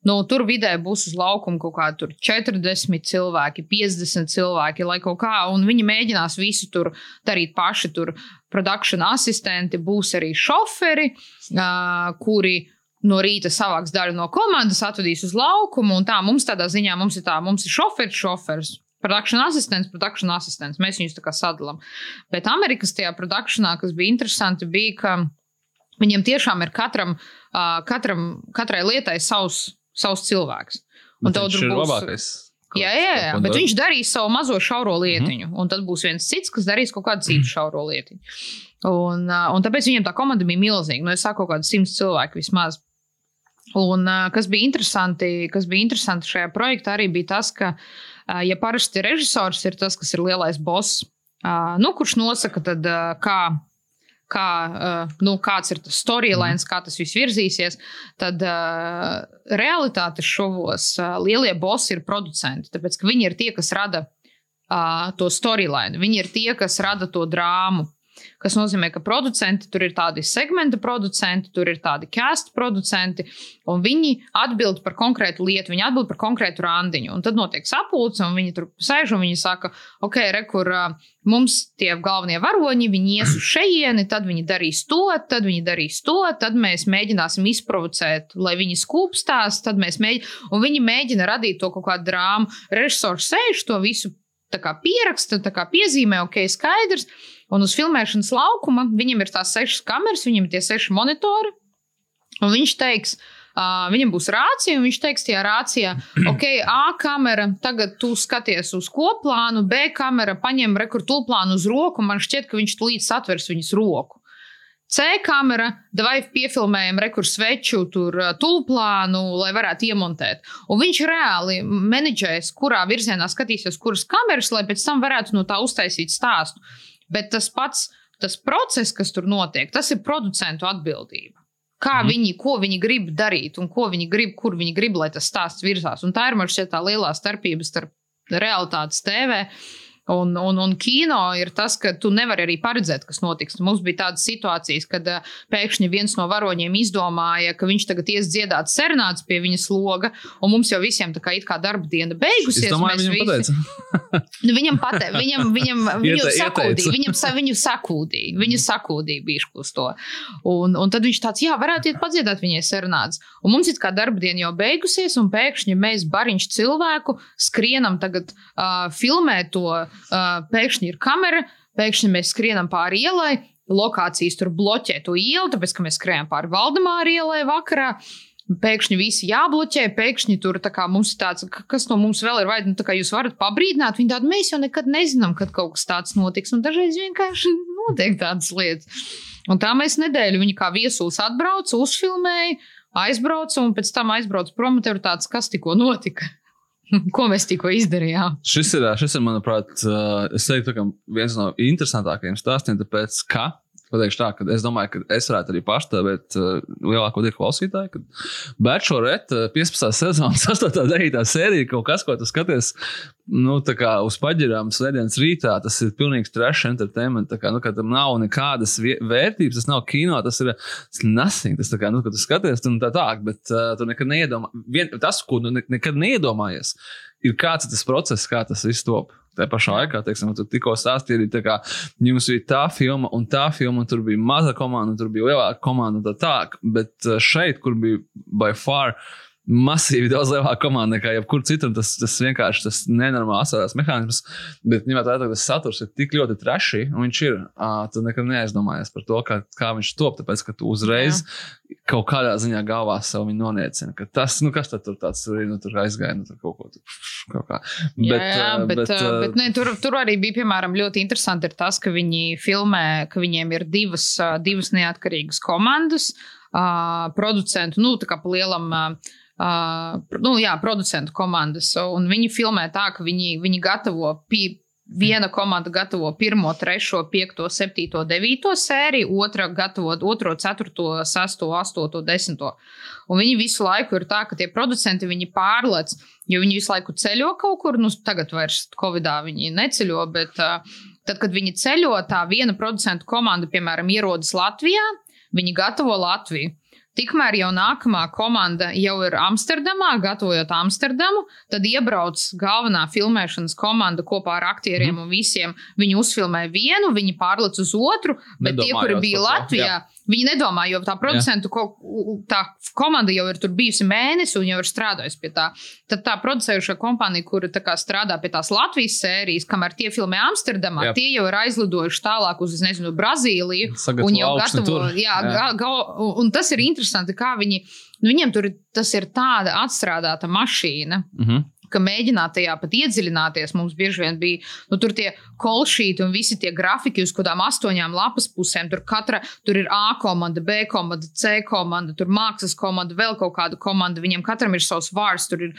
Nu, tur vidē būs uz laukuma kaut kādi 40 cilvēki, 50 cilvēki, lai kaut kā, un viņi mēģinās visu tur darīt paši. Tur produkcijas asistenti būs arī šoferi, uh, kuri no rīta savāks daļu no komandas, atvedīs uz laukumu, tā mums tādā ziņā mums ir tā, mums ir šoferis, šoferis, Produkcijas asistents, produkcijas asistents. Mēs viņus tā kā sadalām. Bet Amerikas tajā produkcijā, kas bija interesanti, bija, ka Viņiem tiešām ir katram, uh, katram katrai lietai savs, savs cilvēks. Un tev tur būs- labākais. Jā, jā, jā, bet viņš darīs savu mazo šauro Mhm. lietiņu, mm -hmm. un tad būs viens cits, kas darīs kaut kādu citu šauro lietiņu. Un, un tāpēc viņiem tā komanda bija milzīga. Nu, es saku, kaut kādi simts cilvēki vismaz. Un, kas, bija interesanti, kas bija interesanti šajā projektā, arī bija tas, ka, uh, ja parasti režisors ir tas, kas ir lielais boss, nu, kurš nosaka, tad, kā, kā, nu, kāds ir tas storylines, kā tas viss virzīsies, tad realitātes šovos lielie bossi ir producenti. Tāpēc ka viņi ir tie, kas rada to storyline, viņi ir tie, kas rada to drāmu. Kas nozīmē, ka producenti tur ir tādi segmenta producenti, tur ir tādi cast producenti, un viņi atbild par konkrētu lietu, viņi atbild par konkrētu randiņu. Un tad notiek sapulce, un viņi tur sēž un viņi saka, ok, re, kur uh, mums tie galvenie varoņi, viņi ies uz šejieni, tad viņi darīs to, tad viņi darīs to, tad mēs mēģināsim izprovocēt, lai viņi skūpstās, tad mēs mēģinām, un viņi mēģina radīt to kaut kādu drāmu. Režisors sēž to visu. Kā pieraksta, kā piezīmē, ok, skaidrs. Un uz filmēšanas laukuma viņam ir tās sešas kameras, viņam ir tie seši monitori. Un viņš teiks, uh, viņam būs rācija, un viņš teiks, tajā rācijā, ok, A kamera, tagad tu skaties uz koplānu, B kamera paņem rekurtūplānu uz roku, un man šķiet, ka viņš tulīt satvers viņas roku. C kamera, vai piefilmējam rekurs sveču, tur tulplānu, lai varētu iemontēt. Un viņš reāli menedžēs, kurā virzienā skatīsies, kuras kameras, lai pēc tam varētu no tā uztaisīt stāstu. Bet tas pats, tas process, kas tur notiek, tas ir producentu atbildība. Kā mm. viņi, ko viņi grib darīt un ko viņi grib, kur viņi grib, lai tas stāsts virzās. Un tā ir man šķiet tā lielā starpība starp realitātes TV. Un, un, un kino ir tas, ka tu nevari arī paredzēt, kas notiks. Mums bija tādas situācijas, kad uh, pēkšņi viens no varoņiem izdomāja, ka viņš tagad ies dziedāt serenādes pie viņas loga, un mums jau visiem tā kā, kā darba diena beigusies. Es domāju, viņam visi- pateica. Nu, viņam pateica, viņam, viņam, viņu Iete- sakūdīja, viņam, sa, viņu sakūdīja, viņu sakūdīja bišķi uz to. Un, un tad viņš tāds, jā, varētu iet padziedāt viņai serenādes. Un mums it kā darba diena jau beigusies, un pēkšņi mēs bariņš cilvēku skrienam tagad uh, filmēt to, uh, pēkšņi ir kamera, pēkšņi mēs skrienam pāri ielai, lokācijas tur bloķē to ielu, tāpēc, ka mēs skrējām pāri Valdemāra ielai vakarā. Pēkšņi visi jābloķē, pēkšņi tur kā mums ir tāds, ka- kas no mums vēl ir, vai nu, tā kā jūs varat pabrīdināt, viņi tādi, mēs jau nekad nezinām, kad kaut kas tāds notiks, un dažreiz vienkārši notiek tādas lietas. Un tā mēs nedēļu viņi kā viesulis atbrauca, uzfilmēja, aizbrauca, un pēc tam aizbrauca prom, un ir tāds, kas tikko notika. Ko mēs tikko izdarījām? Šis ir, šis ir, manuprāt, es teiktu, viens no interesantākajiem stāstiem, tāpēc, ka, pateikšu tā, ka es domāju, ka es varētu arī pārstāvēt uh, lielāko daļu klausītāju, kad Bachelorette uh, 15. sezonas 8. un 9. sērija kaut kas, ko tu skaties, nu, uz paģirām svētdienas rītā, tas ir pilnīgs trash entertainment, kā, nu, tam nav nekādas vērtības, tas nav kino, tas ir nothing, tas kā, nu, kad tu skaties, tu tā tā, bet uh, tu nekad neiedomā, vien, tas, ko tu ne, nekad neiedomājies, ir kāds tas process, kā tas viss top. Tā pašā laikā, teiksim, tu tikko stāstīji, arī kā jums bija tā filma un tā filma, un tur bija maza komanda, un tur bija lielāka komanda un tā tālāk. Bet uh, šeit, kur bija by far masīvi daudz lielāka komanda nekā jebkur citur, tas, tas vienkārši tas nenormāls asarās mehānisms. Bet, ņemot vērā, ka tas saturs ir tik ļoti trešs, un viņš ir, uh, tu nekad neaizdomājies par to, kā, kā viņš top, tāpēc, ka tu uzreiz Jā. kaut kādā ziņā galvā sev noniecini. ka Tas, nu, kas tad tur tāds tur, ir, nu, tur aizgāja, nu, tur kaut ko tur. Kaut kā. Bet, jā, jā, bet, bet, ā, bet ne, tur, tur arī bija piemēram, ļoti interesanti tas, ka viņi filmē, ka viņiem ir divas, divas neatkarīgas komandas, uh, producentu, nu, tā kā pa lielam. Uh, Uh, nu, jā, producentu komandas. Un viņi filmē tā, ka viņi, viņi gatavo pi, Viena komanda gatavo 1, 3, 5, 7, 9 sēriju, otra gatavo 2, 4, 6, 8, 10. Un viņi visu laiku ir tā, ka tie producenti pārlec, jo viņi visu laiku ceļo kaut kur. Nu, tagad vairs Covidā viņi neceļo, bet uh, tad, kad viņi ceļo, tā viena producentu komanda, piemēram, ierodas Latvijā, viņi gatavo Latviju. Tikmēr jau nākamā komanda jau ir Amsterdamā, gatavojot Amsterdamu. Tad iebrauc galvenā filmēšanas komanda kopā ar aktieriem mm. un visiem. Viņi uzfilmē vienu, viņi pārlec uz otru, bet tie, kuri bija Latvijā, Viņi nedomā, jo tā producentu ko, tā komanda jau ir tur bijusi mēnesi un jau ir strādājusi pie tā. Tad tā producējušā kompānija, kur kā, strādā pie tās Latvijas sērijas, kamēr tie filmē Amsterdamā, jā. tie jau ir aizlidojuši tālāk uz, nezinu, Brazīliju. Un gatavo, jā, Jā. Ga, un, tas ir interesanti, kā viņi, nu, viņiem tur ir- tas ir tāda atstrādāta mašīna, Mhm. Ka mēģināt tajā pat iedziļināties. Mums bieži vien bija nu, tur tie kolšīti un visi tie grafiki uz kādām astoņām lapas pusēm. Tur, katra, tur ir A komanda, B komanda, C komanda, tur mākslas komanda, vēl kaut kāda komanda. Viņiem katram ir savs vārds. Tur ir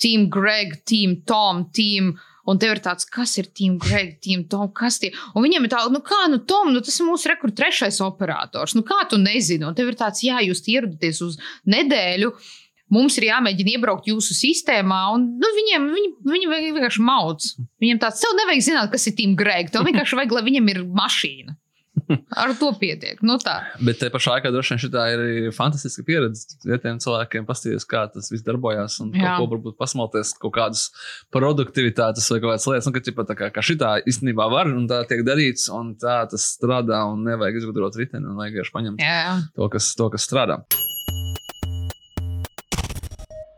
Team Greg, Team Tom, Team. Un tev ir tāds, kas ir Team Greg, Team Tom, kas tie? Un viņiem ir tā, nu kā, nu, Tom, nu, tas ir mūsu rekords trešais operators. Nu, kā tu nezini? Un tev ir tāds, jā, jūs ierodaties uz nedēļu. Mums ir jāmēģina iebraukt jūsu sistēmā, un nu, viņiem viņi, viņi vien- vienkārši mauc. Viņiem tāds, tev nevajag zināt, kas ir Team Greg. Tev vienkārši vajag, lai viņam ir mašīna. Ar to pietiek. Nu, tā. Bet te pašā laikā droši vien šī ir fantastiska pieredze vietējiem cilvēkiem, paskatīties, kā tas viss darbojas un Jā. ko varbūt pasmalties, kaut kādas produktivitātes vai kādas lietas. Nu, ka, ķipa, tā kā, ka šitā īstenībā var un tā tiek darīts un tā tas strādā un nevajag izgudrot riteni un vajag vienkārši paņemt Jā, to, kas, to, kas strādā.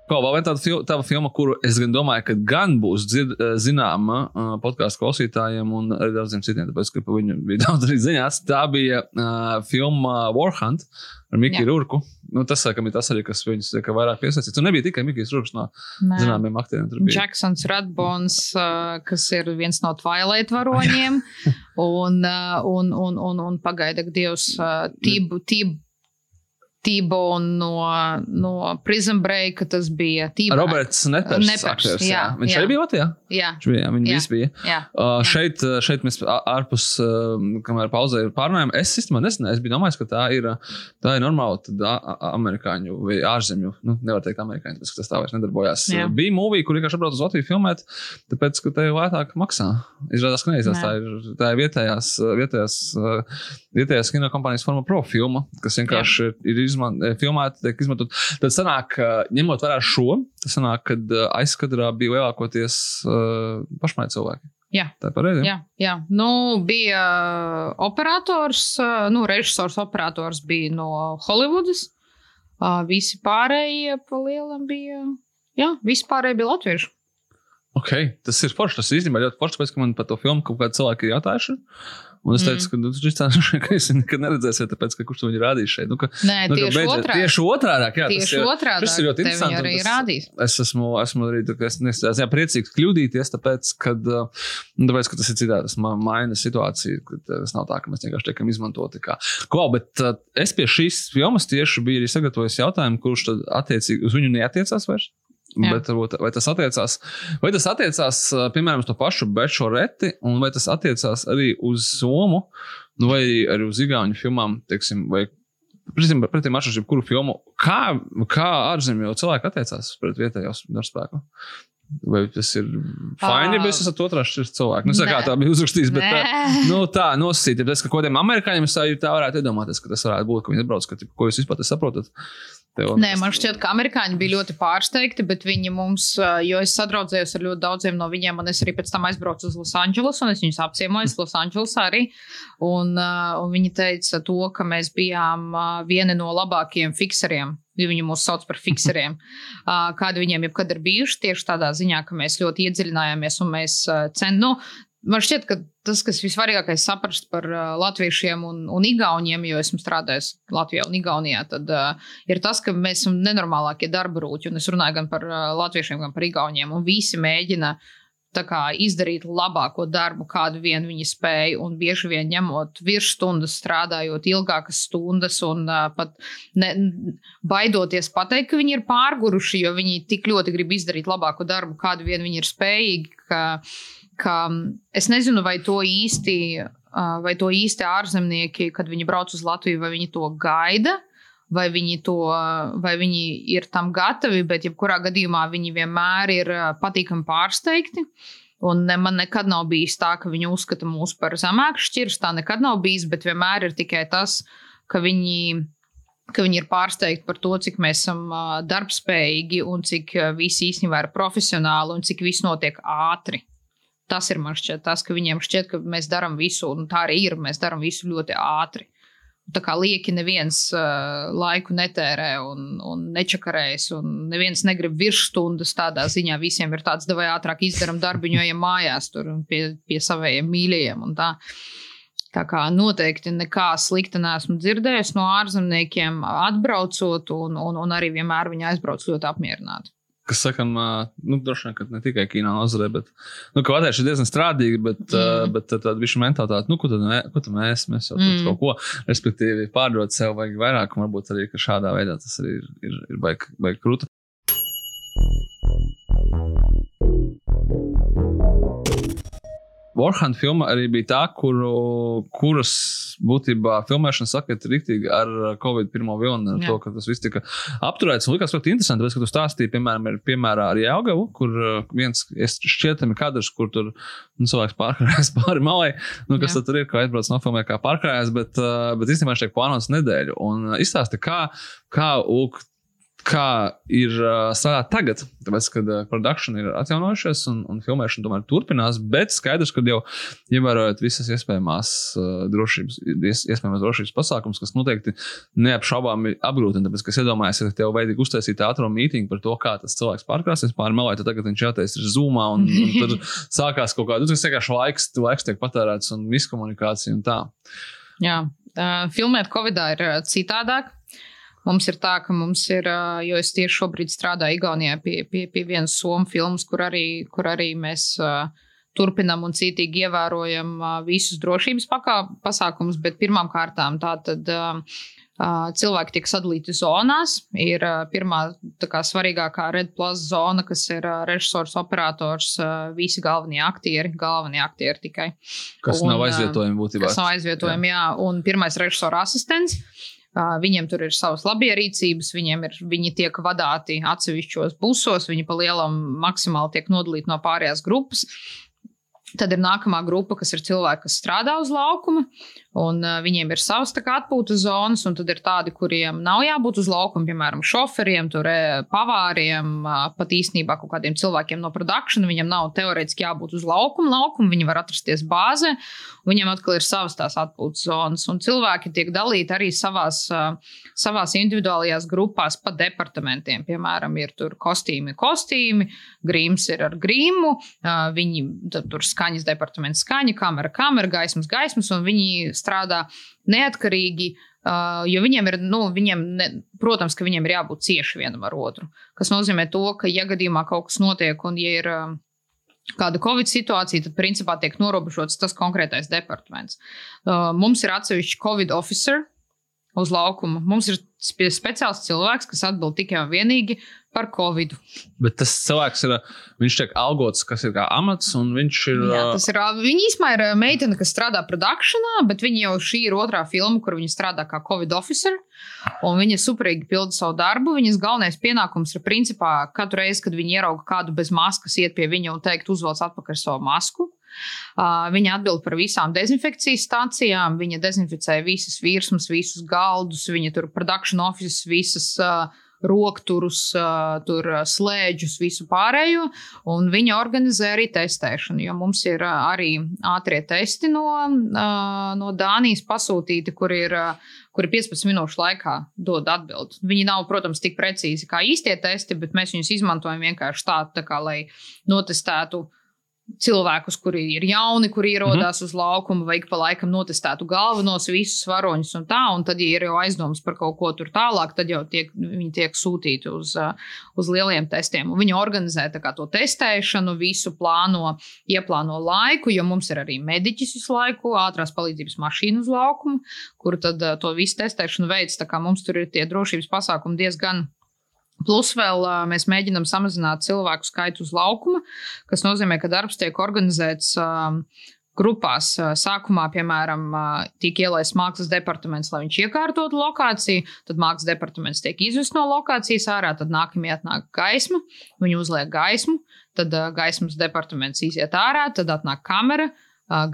Ko, vēl viena tāda fil tāda filma, kuru es gan domāju, ka gan būs dzird, eh, zināma uh, podkāstu klausītājiem un arī daudziem citiem, tāpēc, ka par viņu bija daudz arī ziņās. Tā bija uh, filma Warhunt ar Mikiju. Rurku. Nu, tas, laikam, ir tas arī, kas viņus tiek vairāk piesaistīts. Tur nebija tikai Mikijs Rurks no Nē. zināmiem aktieriem. Tur bija Jacksons Radbons, uh, kas ir viens no Twilight varoņiem, un, uh, un, un, un, un pagaida, ka Dievs uh, Tibu, Tibu, Tibo no, no Prison Break, tas bija Tibo. Roberts Nepers. Nepers, aktieris, jā. jā, Viņš jā. arī bija Latvijā. Jā, Viņš bija, jā, viņi Jā. visi bija. jā. Uh, šeit, uh, šeit mēs ārpus, uh, kamēr pauzē pārunājām, es īstenībā nezināju, es biju domājis, ka tā ir, uh, tā ir normāla tad, amerikāņu vai ārzemju, nu, nevar teikt amerikāņu, tāpēc, ka tas tā vairs nedarbojās. Jā. Bija mūvija, kur vienkārši atbrauc uz Latviju filmēt, tāpēc, ka te lētāk maksā. Izrādās, ka neizās, Nē. tā ir, tā ir vietējās, vietējās, uh, vietējās kino kompānijas forma pro filma, kas vienkārši ir, ir izman, eh, filmēta, tiek izmantot. Tad sanāk, uh, ņemot vērā šo, tas sanāk, kad uh, aizkadrā bija lielākoties uh, pašmai cilvēki. Jā. Tā ir pareizi. Jā, jā. Nu, bija uh, operators, uh, nu, režisors, operators bija no Hollywoodas. Uh, visi pārējie pa lielam bija. Jā, visi pārējie bija latvieši. Ok, tas ir forši. Tas īstenībā ļoti forši, tāpēc, ka man par to filmu kaut kādi cilvēki ir jautājuši. Un es teicu, ka nu, šis tāds ka es nekad neredzēšu, tāpēc, ka kurš to viņi rādīs šeit. Nu, ka, Nē, nu, tieši beidzot- otrādi. Tieši otrādi. Jā, tas Tieši ir- otrādi. šis ir ļoti Te interesanti, arī tas-. Es esmu, esmu arī es nesmu jā, priecīgs kļūdīties, tāpēc, kad, nu, tāpēc, ka tas ir citādi. Tas ma- maina situāciju, tas nav tā, ka mēs vienkārši tiekam izmantoti. Kā. Ko, bet es pie šīs filmas tieši biju arī sagatavojis jautājumu, kurš tad attiecīgi uz viņu neatiecās vairs. Jā. Bet, varbūt, vai tas attiecās, vai tas attiecās, piemēram, uz to pašu bečoreti, un vai tas attiecās arī uz Somu, nu, vai arī uz Igauniju filmām, teiksim, vai Pretim, pretim atšķirību, jebkuru filmu, kā, kā ārzemju cilvēki attiecās pret vietējo darbspēku. Vai tas ir fini, ja es esmu šķirs cilvēks? Nu, kā tā bija uzrakstījis, bet tā, nu, tā nosacīt, ja tas, ka kodiem amerikāņiem es tā, tā varētu iedomāties, ka tas varētu būt, ka viņi atbrauc, ka, ko jūs vispār saprotat. Tev, Nē, man šķiet, ka amerikāņi bija ļoti pārsteigti, bet viņi mums, jo es sadraudzējos ar ļoti daudziem no viņiem, un es arī pēc tam aizbraucu uz Losandželosu, un es viņus apciemoju Losandželosā arī. Un, un viņi teica to, ka mēs bijām vieni no labākajiem fikseriem. Viņi mūs sauc par fikseriem. Ā, Kādi viņiem jebkad ir bijuši tieši tādā ziņā, ka mēs ļoti iedziļinājāmies un mēs centāmies. Nu, Man šķiet, ka tas, kas visvarīgākais saprast par uh, latviešiem un, un igauniem, jo esmu strādājis Latvijā un Igaunijā, tad uh, ir tas, ka mēs esam nenormālākie darba rūķi. Un es runāju gan par uh, latviešiem, gan par igauniem. Un visi mēģina kā, izdarīt labāko darbu, kādu vien viņi spēja. Un bieži vien ņemot virsstundas, strādājot ilgākas stundas un uh, pat ne, baidoties pateikt, ka viņi ir pārguruši, jo viņi tik ļoti grib izdarīt labāko darbu, kādu vien viņi ir spējīgi. Ka, ka es nezinu, vai to īsti, vai to īsti ārzemnieki, kad viņi brauc uz Latviju, vai viņi to gaida. Vai viņi, to, vai viņi ir tam gatavi, bet jebkurā gadījumā viņi vienmēr ir patīkami pārsteigti. Un man nekad nav bijis tā, ka viņi uzskata mūs par zemāku šķirstu. Tā nekad nav bijis, bet vienmēr ir tikai tas, ka viņi ka viņi ir pārsteigti par to, cik mēs esam darbspējīgi un cik visi īstenībā ir profesionāli un cik viss notiek ātri. Tas ir man šķiet, tas, ka viņiem šķiet, ka mēs darām visu, un tā arī ir. Mēs darām visu ļoti ātri. tā kā lieki neviens uh, laiku netērē un, un nečakarējas, un neviens negrib virsstundas tādā ziņā. Visiem ir tāds, vai ātrāk izdarām darbiņu, ejam mājās tur pie, pie saviem mīļajiem. Tā. tā kā noteikti nekā slikta neesmu dzirdējis no ārzemniekiem, atbraucot, un, un, un arī vienmēr viņi aizbrauc ļoti apmierināti kas sakām, nu, droši vien, ka ne tikai kino nozarē, bet, nu, Latvijas ir diezgan strādīga, bet, mm. bet tāda viša mentalitāte, nu, ko tad, mē, ko tad mēs, mēs jau mm. kaut ko, respektīvi, pārdot sev vajag vairāk, un varbūt arī, šādā veidā tas arī ir, ir, ir baigi, baigi Warhammer filma arī bija tā, kuru, kuras būtībā filmēšana sakot rīktīgi ar Covid pirmo vilni, ar Jā. to, ka tas viss tika apturēts. Un likās ļoti interesanti, tāpēc, ka tu stāstīji, piemēram, ir piemērā ar Jāgavu, kur uh, viens šķietami kadrs, kur tur nu, cilvēks pārkrājas pāri malai, nu, kas tur ir, kā aizbrauc nofilmē, kā pārkrājas, bet, uh, bet īstenībā tiek plānots nedēļu. Un uh, izstāsti, kā, kā Uk kā ir uh, strādāt tagad, tāpēc, ka uh, produkcija ir atjaunojušies un, un filmēšana tomēr turpinās, bet skaidrs, ka jau ievērojot visas iespējamās uh, drošības, ies, iespējamās drošības pasākumus, kas noteikti neapšaubāmi apgrūtina, tāpēc, ka es iedomājos, ja tev veidīgi uztaisīt ātrumu mītīņu par to, kā tas cilvēks pārkrāsies pāri melai, tad tagad viņš jātais ir zūmā un, un tad sākās kaut kāda, tas vienkārši laiks, laiks tiek patērēts un miskomunikācija un tā. Jā, uh, filmēt Covidā ir citādāk. Mums ir tā, ka mums ir, jo es tieši šobrīd strādāju Igaunijā pie, pie, pie vienas somu filmas, kur arī, kur arī mēs turpinam un cītīgi ievērojam visus drošības pasākumus, bet pirmām kārtām tā tad. Cilvēki tiek sadalīti zonās. Ir pirmā kā, svarīgākā Red Plus zona, kas ir režisors, operators, visi galvenie aktieri, galvenie aktieri tikai. Kas un, nav aizvietojami būtībā. Kas nav aizvietojami, jā. jā. Un pirmais režisora asistents. Viņiem tur ir savas labierīcības, viņiem ir, viņi tiek vadīti atsevišķos busos, viņi pa lielam maksimāli tiek nodalīti no pārējās grupas. Tad ir nākamā grupa, kas ir cilvēki, kas strādā uz laukuma, un uh, viņiem ir savas atpūtas zonas, un tad ir tādi, kuriem nav jābūt uz laukuma, piemēram, šoferiem, tur, pavāriem, uh, pat īstenībā kaut kādiem cilvēkiem no produkcijas. Viņam nav teorētiski jābūt uz laukuma, laukuma viņi var atrasties bāzē, un viņiem atkal ir savas tās atpūtas zonas. Un cilvēki tiek dalīti arī savās, uh, savās individuālajās grupās pa departamentiem. Piemēram, ir tur kostīmi, kostīmi, grīms ir ar grīmu, viņi tur skaitās skaņas departaments, skaņa, kamera, kamera, gaismas, gaismas, un viņi strādā neatkarīgi. Uh, jo viņiem ir, nu, viņiem, ne, protams, ka viņiem ir jābūt cieši vienam ar otru. Tas nozīmē, to, ka, ja gadījumā kaut kas notiek, un ja ir uh, kāda covid situācija, tad principā tiek norobežots tas konkrētais departaments. Uh, mums ir atsevišķi covid officer, uz laukuma. Mums ir speciāls cilvēks, kas atbild tikai un vienīgi par covid. Bet tas cilvēks ir, viņš tiek algots, kas ir kā amats, un viņš ir. Jā, tas ir, viņa īsumā ir meitene, kas strādā produkcijā, bet viņa jau šī ir otrā filma, kur viņa strādā kā covid officer, un viņa superīgi pilda savu darbu. Viņas galvenais pienākums ir principā katru reizi, kad viņa ierauga kādu bez maskas, iet pie viņa un teikt, uzvelc atpakaļ savu masku. Uh, viņa atbild par visām dezinfekcijas stācijām, viņa dezinficē visas virsmas, visus galdus, viņa tur produkcijas office, visas uh, rokturus, tur slēdžus, visu pārējo. Un viņi organizē arī testēšanu, jo mums ir arī ātrie testi no, no Dānijas pasūtīti, kur ir, kur ir 15 minūšu laikā dod atbildi. Viņi nav, protams, tik precīzi kā īstie testi, bet mēs viņus izmantojam vienkārši tā, tā kā, lai notestētu cilvēkus, kuri ir jauni, kuri ierodās mm -hmm. uz laukuma, ik pa laikam notestētu galvenos, visus varoņus un tā. Un tad, ja ir jau aizdomas par kaut ko tur tālāk, tad jau tiek, viņi tiek sūtīti uz, uh, uz lieliem testiem. Un viņi organizē to testēšanu, visu plāno, ieplāno laiku, jo mums ir arī mediķis visu laiku, ātrās palīdzības mašīna uz laukumu, kur tad uh, to visu testēšanu veids. Tā kā mums tur ir tie drošības pasākumi diezgan Plus vēl mēs mēģinām samazināt cilvēku skaitu uz laukuma, kas nozīmē, ka darbs tiek organizēts grupās. Sākumā, piemēram, tika ielaists mākslas departaments, lai viņš iekārtotu lokāciju, tad mākslas departaments tiek izvests no lokācijas ārā, tad nākamie atnāk gaisma, viņi uzliek gaismu, tad gaismas departaments iziet ārā, tad atnāk kamera,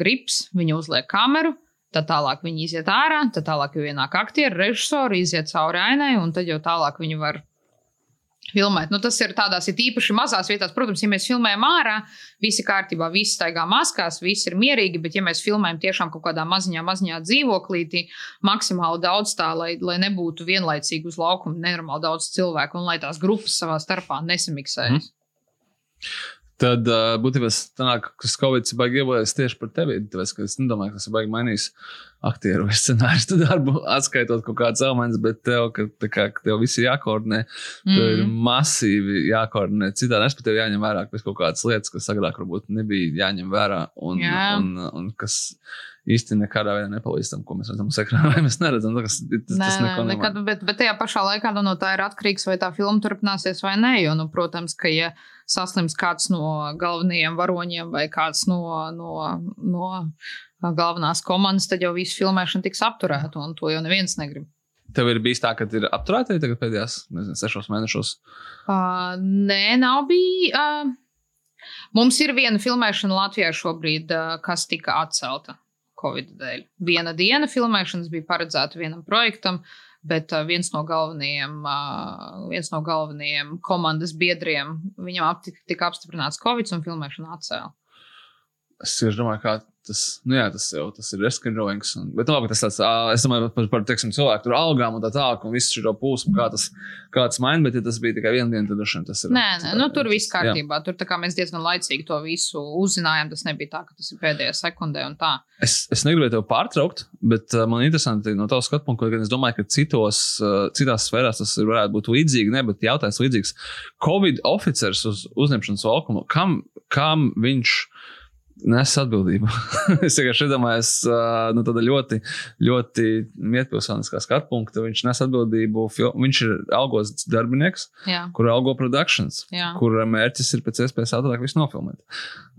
grips, viņi uzliek kameru. Tad tālāk viņi iziet ārā, tad tālāk jau ienāk aktieri, režisori, iziet cauri ainai, un tad jau tālāk viņi var filmēt. Nu, tas ir tādās ir īpaši mazās vietās. Protams, ja mēs filmējam ārā, visi kārtībā, visi staigā maskās, visi ir mierīgi, bet ja mēs filmējam tiešām kaut kādā maziņā, maziņā dzīvoklītī, maksimāli daudz tā, lai, lai nebūtu vienlaicīgi uz laukuma nenormāli daudz cilvēku un lai tās grupas savā starpā nesamiksējas. Mm. Tad uh, būtībā sanāk, ka Covid baigi ievainojis tieši par tevi. Tāpēc, es nedomāju, ka tas baigi mainījis aktieru vai scenāriju darbu, atskaitot kaut kādas elementus, bet tev, ka, kā, ka tev viss ir jākoordinē. Mm. Tev ir mm. masīvi jākoordinē. Citādi es pat tev jāņem vērā, ka kaut kādas lietas, kas agrāk varbūt nebija jāņem vērā un, Jā. un, un, un kas īsti nekādā veidā nepalīdz tam, ko mēs redzam uz ekrāna, vai mēs neredzam. Tas, tas, nē, tas neko nekad, bet, bet tajā pašā laikā nu, no tā ir atkarīgs, vai tā filma turpināsies vai nē. Jo, nu, protams, ka ja saslims kāds no galvenajiem varoņiem vai kāds no, no, no galvenās komandas, tad jau visu filmēšana tiks apturēta, un to jau neviens negrib. Tev ir bijis tā, ka ir apturēta tagad pēdējās nezinu, sešos mēnešos? Uh, nē, nav bijis. Uh, mums ir viena filmēšana Latvijā šobrīd, uh, kas tika atcelta. Covid dēļ. Viena diena filmēšanas bija paredzēta vienam projektam, bet viens, no uh, viens no galvenajiem komandas biedriem viņam tika apstiprināts Covid un filmēšana atcēla. Es domāju, kā tas, nu jā, tas jau tas ir reskingrowings. Bet labi, tas tāds, es domāju par, par teiksim, cilvēku tur algām un tā tālāk, un visu šo pūsmu, kā tas, kā tas maina, bet ja tas bija tikai viena diena, tad droši vien tas ir. Nē, nē, nu tur viss kārtībā. Jā. Tur tā kā mēs diezgan laicīgi to visu uzzinājām, tas nebija tā, ka tas ir pēdējā sekundē un tā. Es, es negribēju tevi pārtraukt, bet uh, man interesanti no tavas skatu punkta, ka es domāju, ka citos, uh, citās sfērās tas varētu būt līdzīgi, ne, bet jautājums līdzīgs. Covid oficers uz uzņemšanas laukumu, kam, kam viņš ir? Nes atbildību. es vienkārši iedomājos, nu, tāda ļoti, ļoti mietpilsoniskā skatu punkta. Viņš nes atbildību. Viņš ir algots darbinieks, Jā. kur algo produkcijas, kur mērķis ir pēc iespējas ātrāk visu nofilmēt.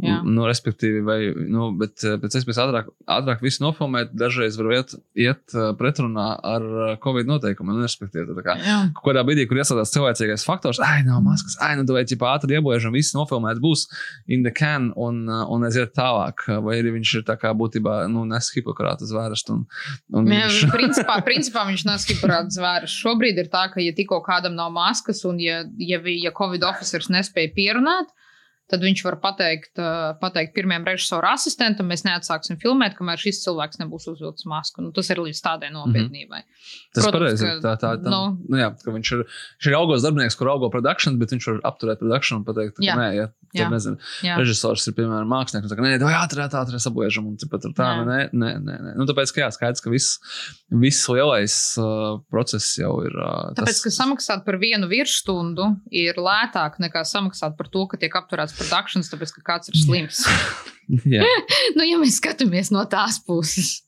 Jā. Nu, respektīvi, vai, nu, bet pēc iespējas ātrāk, ātrāk visu nofilmēt, dažreiz var iet, iet pretrunā ar Covid noteikumiem. Nu, respektīvi, tā kā kaut kādā brīdī, kur iesaistās cilvēcīgais faktors, ah, nav maskas, ah, nu, vai ķipā ātri iebojāžam, viss nofilmēts būs in the can un, un aiziet iet tālāk, vai arī viņš ir tā kā būtībā nu, nes Hipokrāta zvērstu. Un, un Jā, viņš... principā, principā viņš nes Hipokrāta zvērstu. Šobrīd ir tā, ka ja tikko kādam nav maskas un ja, ja, ja Covid oficers nespēja pierunāt, tad viņš var pateikt, pateikt pirmajam režisora asistentam, mēs neatsāksim filmēt, kamēr šis cilvēks nebūs uzvilcis masku. Nu, tas ir līdz tādai nopietnībai. Mm -hmm. Tas ir pareizi. Tā, tā, tā, nu, nu, jā, viņš, ir, viņš ir augos darbinieks, kur augo produkciju, bet viņš var apturēt produkciju un pateikt, ka jā. nē, ja, jā. nezinu, jā. režisors ir piemēram mākslinieks, un saka, nē, vai ātrāk, ātrāk sabojāžam, un pat tā, nē, nē, nē, nē. Nu, tāpēc, ka jā, skaidrs, ka viss, viss lielais uh, process jau ir. Uh, tāpēc, tas... ka samaksāt par vienu virsstundu ir lētāk nekā samaksāt par to, ka tiek apturēts produkcijas, tāpēc ka kāds ir slims. nu, ja mēs skatāmies no tās puses.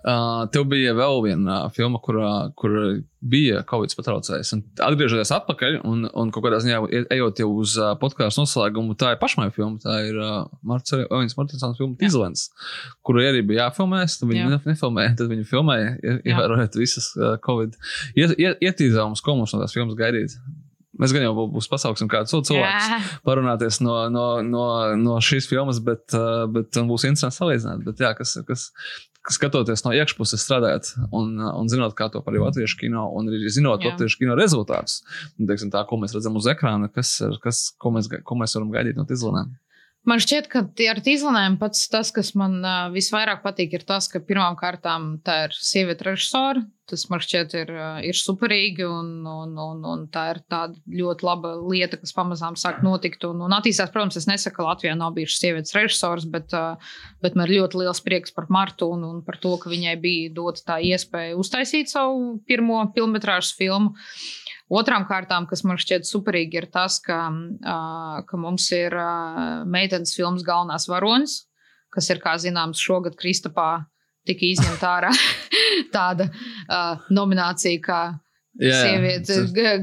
Uh, tev bija vēl viena uh, filma, kur, uh, kur bija kas patraucējis. Atgriežoties atpakaļ un, un kaut kādā ziņā ejot jau uz uh, podkāstu noslēgumu, tā ir pašmai filma. Tā ir uh, Marcijas Martinsons filma Tīzlens, kuru arī bija jāfilmē. Tad viņi Jā. nefilmēja, tad viņi filmēja, ievērojot visas uh, Covid iet, iet, ietīzājumus, ko mums no tās filmas gaidīt. Mēs gan jau būs pasauksim kādu cilvēku parunāties no, no, no, no šīs filmas, bet, bet būs interesanti salīdzināt. Bet, jā, kas, kas, skatoties no iekšpuses, strādājot un, un zinot, kā to par latviešu kino, un arī zinot Jā. latviešu kino rezultātus, teiksim, tā, ko mēs redzam uz ekrāna, kas, kas, ko, mēs, ko mēs varam gaidīt no izlēmēm. Man šķiet, ka ar izlēmēm pats tas, kas man uh, visvairāk patīk, ir tas, ka pirmām kārtām tā ir sieviete režisora. Tas man šķiet ir, ir superīgi, un, un, un, un tā ir tāda ļoti laba lieta, kas pamazām sāk notikt. Un, un attīstās, protams, es nesaku, ka Latvijā nav bijušas sievietes režisors, bet, uh, bet man ir ļoti liels prieks par Martu un, un par to, ka viņai bija dota tā iespēja uztaisīt savu pirmo filmu. Otrām kārtām, kas man šķiet superīgi, ir tas, ka, uh, ka mums ir meitenes filmas galvenās varonis, kas ir, kā zināms, šogad Kristapā tika izņemta ārā tāda nominācija kā. Sieviete,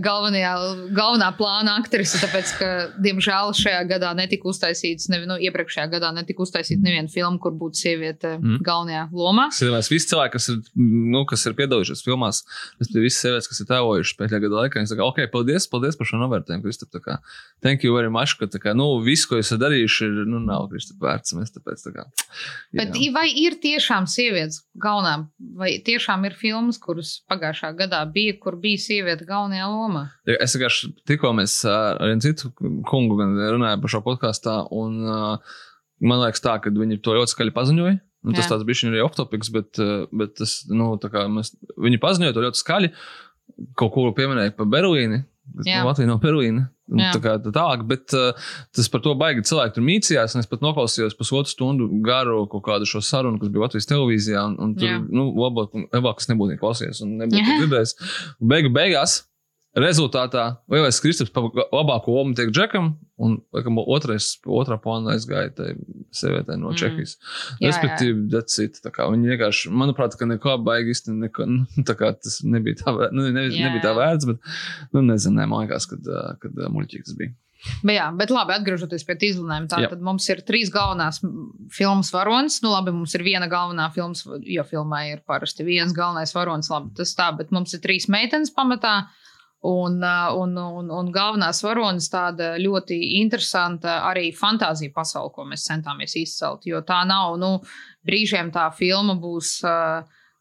galvenajā, galvenā plāna aktrise. Tāpēc, ka, diemžēl, šajā gadā netika uztaisīts, nevi, nu, iepriekšējā gadā netika uztaisīta neviena filma, kur būtu sieviete Mm. galvenajā lomā. Tas ir mēs visi cilvēki, kas ir, nu, kas ir piedalījušies filmās. Es biju visi sievietes, kas ir tēlojuši pēdējā gada laikā. Es saku, ok, paldies, paldies par šo novērtējumu, Kristap. tā kā, Thank you very much, ka tā kā, nu, viss, ko esat darījuši, ir, nu, nav Kristap vērts. Mēs tāpēc tā kā. Bet jā. i- vai ir tiešām sievietes galvenā, vai tiešām ir filmas, kuras pagājušā gadā bija, kur bija sieviete galvenajā lomā? Es vienkārši tikko mēs ar vienu citu kungu runājām par šo podkāstu, un man liekas, tā, ka viņi to ļoti skaļi paziņoja. Nu, tas tāds bija arī optopiks, bet, bet tas, nu, kā mēs, viņi paziņoja to ļoti skaļi. Kaut ko pieminēja par Berlīni. Jā. Nu, Latvija nav Berlīna. Un Jā. Tā kā tā tālāk, bet uh, tas par to baigi cilvēki tur mīcījās. Es pat noklausījos pusotru stundu garu kaut kādu šo sarunu, kas bija Latvijas televīzijā. Un, un tur, Jā. nu, labāk, labāk es nebūtu klausījies un nebūtu. Un Beigu beigās rezultātā lielais Kristaps pa labāko lomu tiek džekam, un laikam, otrais, otrā plānā aizgāja tai sievietei no Mm. Čehijas. Respektīvi. Tā kā Viņi vienkārši, manuprāt, ka neko baigi īsti neko, nu, tā kā tas nebija tā, nu, ne, Jā, nebija tā vērts, bet, nu, nezinu, ne, man liekas, kad, kad ā, muļķīgi tas bija. Bet, jā, bet labi, atgriežoties pie izlūkojuma, Jā. tad mums ir trīs galvenās filmas varonis. Nu, labi, mums ir viena galvenā filmas, jo filmā ir parasti viens galvenais varonis. Labi, tas tā, bet mums ir trīs meitenes pamatā. Un, un, un, un galvenās varonis tāda ļoti interesanta arī fantāzija pasaule, ko mēs centāmies izcelt. Jo tā nav, nu, brīžiem tā filma būs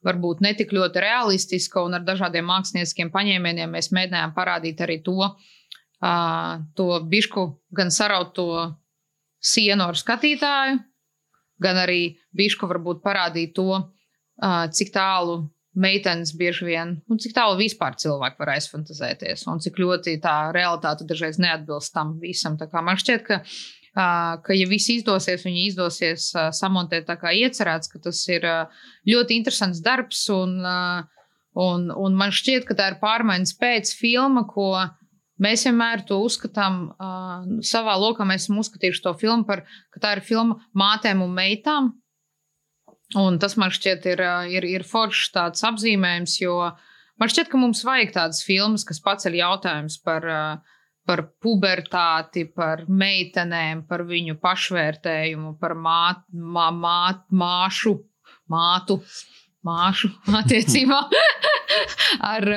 varbūt ne tik ļoti realistiska, un ar dažādiem mākslinieciskiem paņēmieniem mēs mēģinājām parādīt arī to, uh, to bišku, gan sarauto sienu ar skatītāju, gan arī bišku varbūt parādīt to, uh, cik tālu meitenes bieži vien, un cik tālu vispār cilvēki var aizfantazēties, un cik ļoti tā realitāte dažreiz neatbilst tam visam. Man šķiet, ka, ka ja viss izdosies, viņi izdosies samontēt tā kā iecerēts, ka tas ir ļoti interesants darbs, un, un, un man šķiet, ka tā ir pārmaiņas pēc filma, ko mēs vienmēr to uzskatām uh, savā lokā. Mēs esam uzskatījuši to filmu par, ka tā ir filma mātēm un meitām. Un tas man šķiet ir, ir, ir foršs tāds apzīmējums, jo man šķiet, ka mums vajag tādas filmas, kas paceļ jautājumus par, par pubertāti, par meitenēm, par viņu pašvērtējumu, par māt, mā, māt, māšu, mātu, māšu attiecībām ar,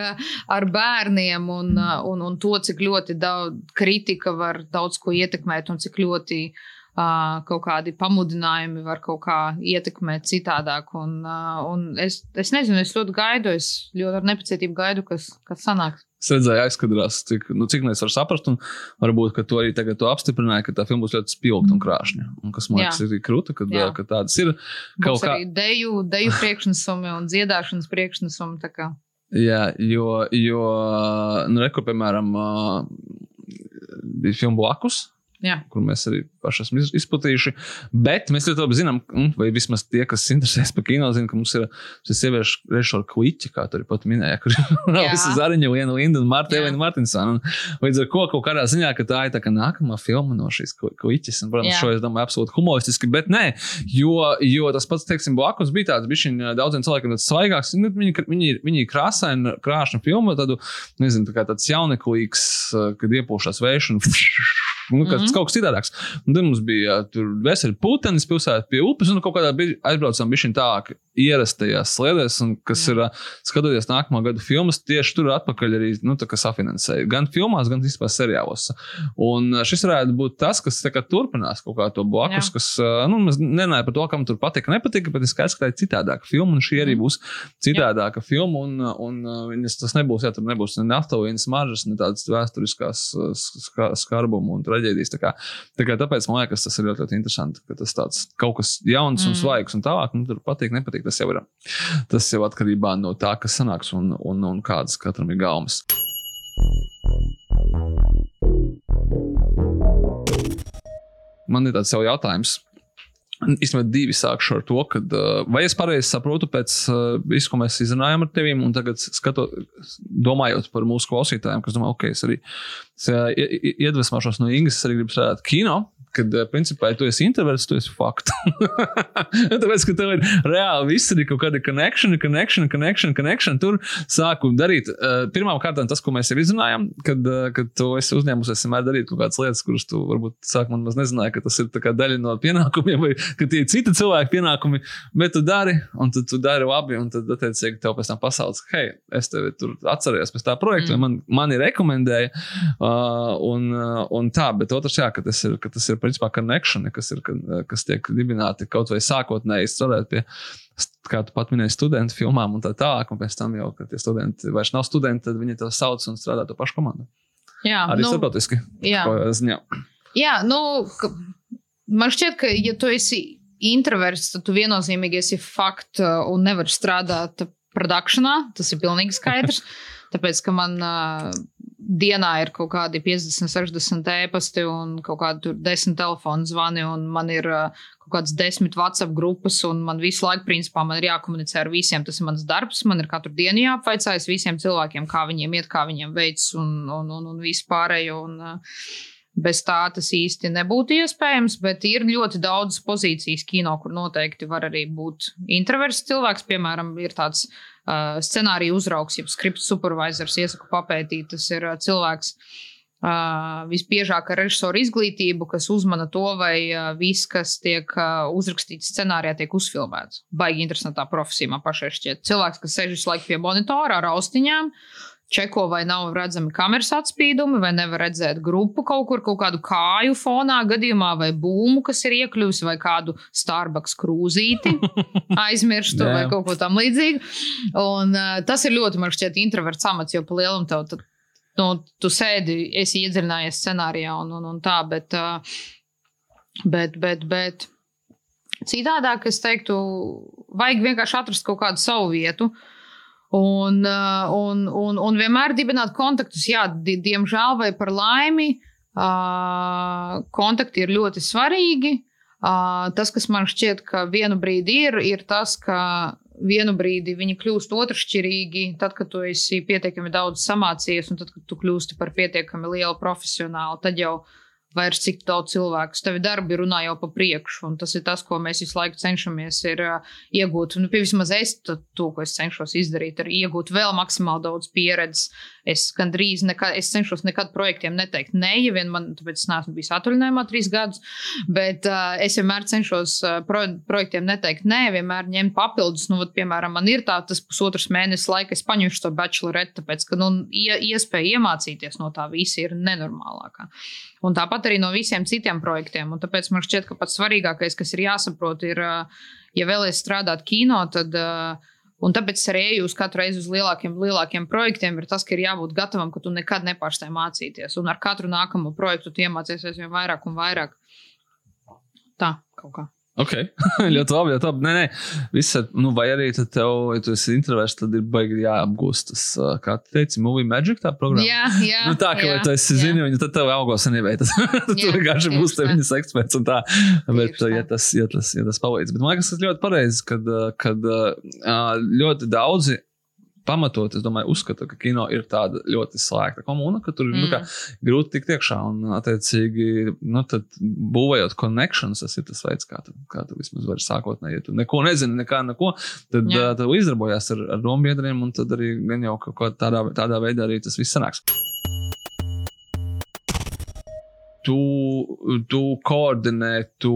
ar bērniem un, un, un to, cik ļoti daudz kritika var daudz ko ietekmēt un cik ļoti uh, kaut kādi pamudinājumi var kaut kā ietekmēt citādāk. Un, un es, es nezinu, es ļoti gaidu, es ļoti ar nepacietību gaidu, kas, kas sanāks. Es redzēju, aizskatījās, cik, nu, cik mēs varam saprast, un varbūt ka tu arī tagad to apstiprināji, ka tā filma būs ļoti spilgta un krāšņa. Un kas man liekas, ir krūta, ka, ka tādas ir. Kaut kā, arī deju, deju priekšnesumi un dziedāšanas priekšnesumi. jā, jo, jo nu, reku, piemēram, bija filma Blakus. Jā. kur mēs arī paši esam iz- izplatījuši. Bet mēs ļoti labi zinām, mm, vai vismaz tie, kas interesēs par kino, zina, ka mums ir šis sieviešu režisors Kliķis, kā tur pat minēja, kur Jā. visi zariņi, Liena Linda un Marta Jā. Elena Martinsona. Līdz ar ko kaut kādā ziņā, ka tā ir tā kā nākamā filma no šīs Kli- Kliķis. Un, protams, Jā. šo es domāju absolūti humoristiski, bet nē, jo, jo tas pats, teiksim, blakus bija tāds, bija viņa daudziem cilvēkiem tāds svaigāks. Nu, Viņi, viņi, ir- viņi ir krāsaini, krāšņi filma, tādu, nezinu, tā kā tāds jauneklīgs, kad iepūšās vējš un Nu, kas, mm. -hmm. kaut kas citādāks. Un tad mums bija jā, veseli putenis pilsēta pie upes, un kaut kādā brīdī aizbraucām bišķiņ tālāk ierastajās sliedēs, un kas Jā. ir, skatoties nākamā gada filmas, tieši tur atpakaļ arī, nu, safinansēja. Gan filmās, gan vispār seriālos. Un šis varētu būt tas, kas kā turpinās kaut kā to blakus, Jā. kas, nu, mēs nenājām par to, kam tur patika, nepatika, bet es skaidrs, ka tā ir citādāka filma, un šī arī Mhm. būs citādāka filma, un, un viņas, tas nebūs, jā, tur nebūs ne naftalīnas maržas, ne tādas vēsturiskās skarbuma un traģēdijas. Tā kā, tā kā tāpēc man liekas, tas ir ļoti, ļoti interesanti, ka tas tāds kaut kas jauns un Mm. svaigs un tālāk, nu, tur patīk, nepatīk. Tas jau ir, tas jau atkarībā no tā, kas sanāks un, un, un kādas katram ir gaumas. Man ir tāds jau jautājums. Īstenībā divi sākšu ar to, ka, uh, vai es pareizi saprotu pēc uh, visu, ko mēs izrunājām ar tevi, un tagad skatot, domājot par mūsu klausītājiem, kas domā, ok, es arī es, i- iedvesmošos no Ingas, es arī gribu strādāt kino, kad, uh, principā, ja tu esi introverts, tu esi fakts. Tāpēc, ka tev ir reāli viss ir kaut kāda connection, connection, connection, connection. Tur sāku darīt. Uh, Pirmkārt, tas, ko mēs jau izrunājām, kad, uh, kad tu esi uzņēmusies vienmēr darīt kaut kādas lietas, kuras tu varbūt sākumā maz nezināji, ka tas ir daļa no pienākumiem, vai ka tie ir cita cilvēka pienākumi, bet tu dari, un tad tu dari labi, un tad, attiecīgi, tev pēc tam pasaules, hei, es tevi tur atceros pēc tā projekta, mm. man, mani rekomendēja, uh, un, un tā, bet otrs, jā, ka tas ir, ka tas ir principā connection, kas, ir, kas tiek dibināti kaut vai sākotnēji strādāt pie kā tu pat minēji, studentu filmām un tā tālāk. Un pēc tam jau, kad tie studenti vairs nav studenti, tad viņi to sauc un strādā to pašu komandu. Jā, arī nu, starptautiski. Jā. Ziņā. jā, nu, man šķiet, ka, ja tu esi introverts, tad tu viennozīmīgi esi fakts un nevari strādāt produkcijā. Tas ir pilnīgi skaidrs. Tāpēc, ka man uh, dienā ir kaut kādi 50, 60 e-pasti un kaut kādi 10 telefonu zvani, un man ir kaut kādas 10 WhatsApp grupas, un man visu laiku, principā, man ir jākomunicē ar visiem. Tas ir mans darbs. Man ir katru dienu jāapvaicājas visiem cilvēkiem, kā viņiem iet, kā viņiem veids un, un, un, un visu pārējo. Un, Bez tā tas īsti nebūtu iespējams, bet ir ļoti daudz pozīcijas kino, kur noteikti var arī būt introverts cilvēks. Piemēram, ir tāds uh, scenārija uzraugs, jeb skriptu supervisors, iesaku papētīt. Tas ir uh, cilvēks uh, visbiežāk ar režisoru izglītību, kas uzmana to, vai uh, viss, kas tiek uh, uzrakstīts scenārijā, tiek uzfilmēts. Baigi interesantā profesija man pašai šķiet. Cilvēks, kas sēž visu laiku pie monitora ar austiņām čeko, vai nav redzami kameras atspīdumi, vai nevar redzēt grupu kaut kur, kaut kādu kāju fonā gadījumā, vai būmu, kas ir iekļuvusi, vai kādu Starbucks krūzīti aizmirstu, vai kaut ko tam līdzīgu. Un uh, tas ir ļoti, man šķiet, introverts amats, jo pa lielam tev, tad, nu, tu sēdi, esi iedziļinājies scenārijā un, un, un tā, bet, uh, bet, bet, bet citādāk es teiktu, vajag vienkārši atrast kaut kādu savu vietu. Uh, Un, uh, un, un, un vienmēr dibināt kontaktus, jā, diemžēl vai par laimi, uh, kontakti ir ļoti svarīgi. Uh, tas, kas man šķiet, ka vienu brīdi ir, ir tas, ka vienu brīdi viņi kļūst otršķirīgi, tad, kad tu esi pietiekami daudz samācījies, un tad, kad tu kļūsti par pietiekami lielu profesionāli, tad jau vairs cik daudz cilvēku. Tavi darbi runā jau pa priekšu, un tas ir tas, ko mēs visu laiku cenšamies ir, uh, iegūt. Nu, vismaz es to, to, ko es cenšos izdarīt, ir iegūt vēl maksimāli daudz pieredzes. Es gandrīz nekad, es cenšos nekad projektiem neteikt nē, ja vien man, tāpēc es neesmu bijis atvaļinājumā trīs gadus, bet uh, es vienmēr cenšos uh, pro, projektiem neteikt nē, vienmēr ņemt papildus. Nu, vat, piemēram, man ir tā, tas pusotrs mēnesis laika, es paņemšu to bacheloretu, tāpēc, ka nu, ie, iespēja iemācīties no tā visa ir nenormālākā. Un tāpat arī no visiem citiem projektiem. Un tāpēc man šķiet, ka pats svarīgākais, kas ir jāsaprot, ir, ja vēlaties strādāt kino, tad. Un tāpēc arī eju uz katru reizi uz lielākiem, lielākiem projektiem, ir tas, ka ir jābūt gatavam, ka tu nekad nepārstāji mācīties. Un ar katru nākamo projektu tu iemācīsies aizvien vairāk un vairāk. Tā kaut kā. Ok, ļoti labi. Ļoti labi. Nē, nē, viss, nu, vai arī tev, ja tu esi introverts, tad ir baigi jāapgūst tas, kā tu teici, movie magic tā programma. Jā, jā. Nu, tā, ka, jā, tu esi zini, viņa tad tev augos anyway. Tas, tu vienkārši būs tev viņas eksperts un tā. Bet, tieši ja tas, ja tas, ja tas palīdz. Bet man liekas, tas ļoti pareizi, kad, kad ļoti daudzi pamatot, es domāju, uzskata, ka kino ir tāda ļoti slēgta komuna, ka tur ir mm. nu, kā, grūti tikt iekšā. Un, attiecīgi, nu, būvējot connections, tas ir tas veids, kā tu, kā tu vismaz vari sākotnēji. Ja tu neko nezini, nekā, neko, tad uh, tu izdarbojies ar, ar dombiedriem, un tad arī jau kaut kā tādā, tādā veidā arī tas viss sanāks. Tu, tu koordinē, tu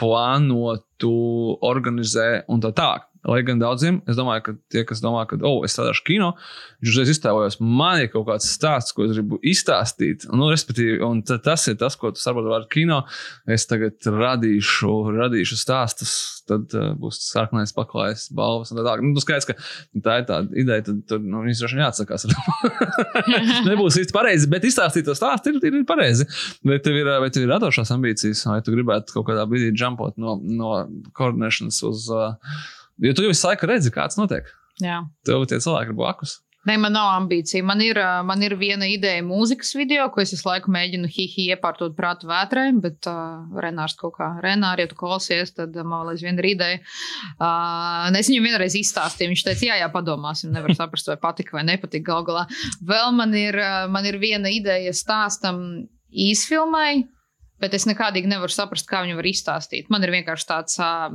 plāno, tu organizē un tā tālāk. Lai gan daudziem, es domāju, ka tie, kas domā, ka, oh, es strādāšu kino, viņš uzreiz iztēlojas, man ir kaut kāds stāsts, ko es gribu izstāstīt. Nu, respektīvi, un tas ir tas, ko tu saproti ar kino. Es tagad radīšu, radīšu stāstus, tad uh, būs sarkanais paklājs, balvas un tā tālāk. Nu, skaidrs, ka tā ir tā ideja, tad, tad nu, viņas droši vien jāatsakās. Nebūs īsti pareizi, bet izstāstīt to stāstu ir, ir, ir pareizi. Vai tev ir, vai tev ir radošās ambīcijas, vai tu gribētu kaut kādā brīdī jumpot no, no koordinēšanas uz. Uh, Jo tu jau visu laiku redzi, kāds notiek. Jā. Tev tie cilvēki ir blakus. Nē, man nav ambīcija. Man ir, man ir viena ideja mūzikas video, ko es visu laiku mēģinu hihi iepārtot prātu vētrē, bet uh, Renārs kaut kā, Renārs, ja tu klausies, tad man vēl aizvien ir ideja. Uh, es viņam vienreiz izstāstīju, viņš teica, jā, jā, padomāsim, nevar saprast, vai patika vai nepatika gal galā. Vēl man ir, man ir viena ideja stāstam īsfilmai, bet es nekādīgi nevaru saprast, kā viņi var izstāstīt. Man ir vienkārši tāds uh,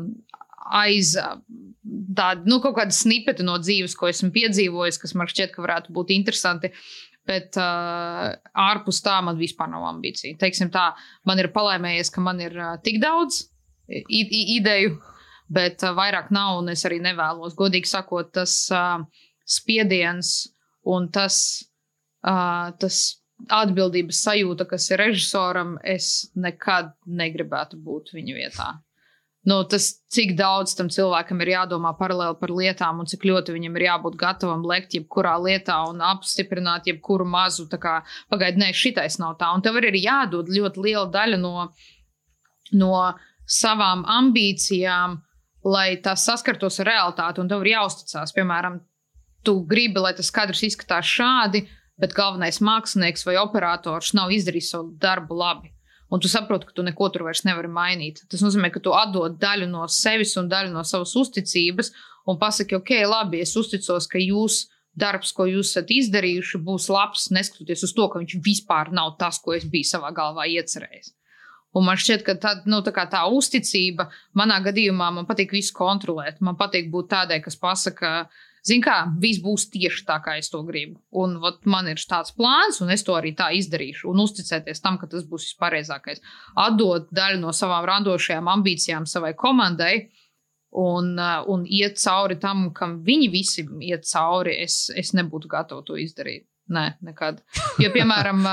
aiz. Tāda, nu, kaut kāda snipeta no dzīves, ko esmu piedzīvojis, kas man šķiet, ka varētu būt interesanti. Bet uh, ārpus tā man vispār nav ambīcija. Teiksim tā, man ir palaimējies, ka man ir uh, tik daudz ideju, bet uh, vairāk nav, un es arī nevēlos. Godīgi sakot, tas uh, spiediens un tas, uh, tas atbildības sajūta, kas ir režisoram, es nekad negribētu būt viņa vietā. Nu, tas, cik daudz tam cilvēkam ir jādomā paralēli par lietām, un cik ļoti viņam ir jābūt gatavam lekt jebkurā lietā un apstiprināt jebkuru mazu, pagaidiet, nē, šitais nav tā. Un tev ir jādod ļoti liela daļa no, no savām ambīcijām, lai tas saskartos ar realitāti, un tev ir jāuzticas. Piemēram, tu gribi, lai tas kadrs izskatās šādi, bet galvenais mākslinieks vai operators nav izdarījis savu darbu labi. Un tu saproti, ka tu neko tur vairs nevari mainīt. Tas nozīmē, ka tu atdod daļu no sevis un daļu no savas uzticības un pasaki, ok, labi, es uzticos, ka jūs darbs, ko jūs esat izdarījuši, būs labs, neskatoties uz to, ka viņš vispār nav tas, ko es biju savā galvā iecerējis. Un man šķiet, ka tā, nu, tā, tā uzticība manā gadījumā man patīk visu kontrolēt. Man patīk būt tādai, kas pasaka, ka Zini, kā viss būs tieši tā, kā es to gribu. Un vat, man ir tāds plāns, un es to arī tā izdarīšu. Un uzticēties tam, ka tas būs vispareizākais. Atdot daļu no savām randošajām ambīcijām savai komandai. Un, uh, un iet cauri tam, kam viņi visi iet cauri, es, es nebūtu gatava to izdarīt. Nē, nekad. Jo, piemēram,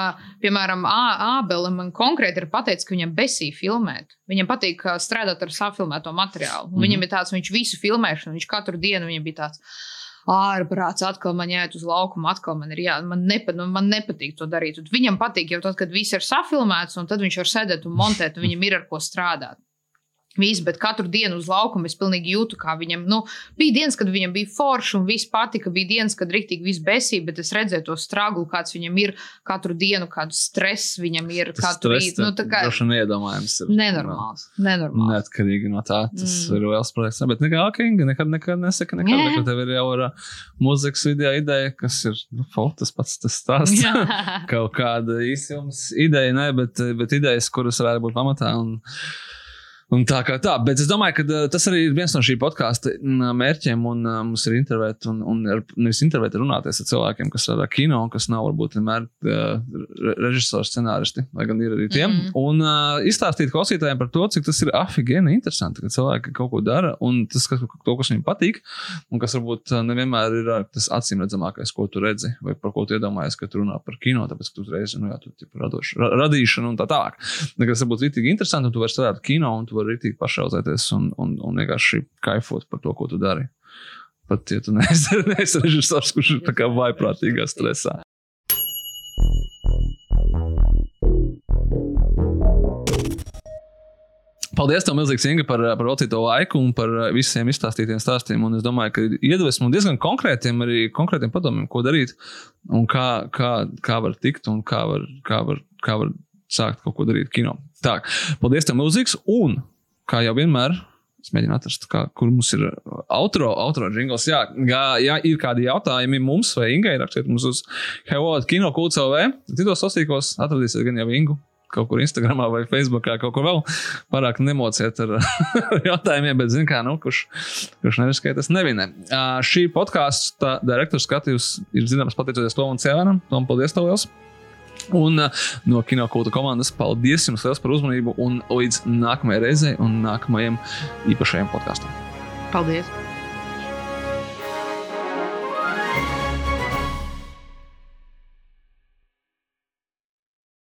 piemēram Ābele man konkrēti ir pateicis, ka viņam besī filmēt. Viņam patīk strādāt ar safilmēto materiālu. Mm. Viņam ir tāds, viņš visu filmēšanu, viņš katru dienu viņam bija tāds ārprāts, atkal man jāiet uz laukumu, atkal man ir jā, man, nepa, nu, man nepatīk to darīt. Un viņam patīk jau tad, kad viss ir safilmēts, un tad viņš var sēdēt un montēt, un viņam ir ar ko strādāt. Viss, bet katru dienu uz laukuma es pilnīgi jūtu, kā viņam, nu, bija dienas, kad viņam bija forši un viss patika, bija dienas, kad rīktīgi viss besīja, bet es redzēju to straglu, kāds viņam ir katru dienu, kādu stresu viņam ir Tas katru rītu. Nu, tā kā iedomājams ir. nenormāls, nenormāls. Neatkarīgi no tā, tas Mm. ir liels projekts. Bet nekā, okay, nekad, nekad nesaka, nekad, Jā. nekad tev ir jau ar uh, mūzikas video ideja, kas ir, nu, fo, tas pats tas stāsts. Kaut kāda īsums ideja, ne, bet, bet idejas, kuras varētu būt pamatā. Un, Un tā kā tā, bet es domāju, ka tas arī ir viens no šī podkāstu mērķiem. Un, uh, mums ir intervēt, un, un ar- nevis intervēt, runāties ar cilvēkiem, kas strādā kino, kas nav varbūt vienmēr uh, re- režisori, scenāristi, lai gan ir arī tiem. Mm. Un uh, izstāstīt klausītājiem par to, cik tas ir afigēni interesanti, ka cilvēki kaut ko dara, un tas, kas, to, kas viņiem patīk, un kas varbūt nevienmēr ir tas acīm redzamākais, ko tu redzi, vai par ko tu iedomājies, kad runā par kino, tāpēc, ka tu reizi, nu jā, tu tipu radoši, ra radīšanu un tā tālāk. Tas būtu rītīgi interesanti, un tu vari strādāt kino, un tu vari rītīgi pašauzēties un, un, un vienkārši kaifot par to, ko tu dari. Pat ja tu neesi, neesi režisors, kurš ir tā kā vaiprātīgā stresā. Paldies, tev, milzīgs Inga, par, par veltīto laiku un par visiem izstāstītiem stāstiem. Un es domāju, ka iedvesmu diezgan konkrētiem, arī konkrētiem padomiem, ko darīt un kā, kā, kā var tikt un kā var, kā, var, kā var sākt kaut ko darīt kino. Tā, paldies, tev, milzīgs. Un, kā jau vienmēr, es mēģinu atrast, kā, kur mums ir outro, outro jingles. Jā, jā, jā, ir kādi jautājumi mums vai Ingai, rakstiet mums uz Hello, Kino Kulcovē. Citos sastīkos atradīsiet gan jau Ingu. Kaut kur Instagram vai Facebook, kaut kur vēl. Pārāk nemociet ar jautājumiem, bet, zināmā mērā, nu, kurš, kurš neriskē, tas nevinē. Uh, šī podkāstu direktora skatījums ir zināms pateicoties Tomam Cēlēnam. Tom, paldies, tev liels! Un uh, no kinokulta komandas paldies jums liels par uzmanību un līdz nākamajai reizei un nākamajam īpašajam podkāstam. Paldies!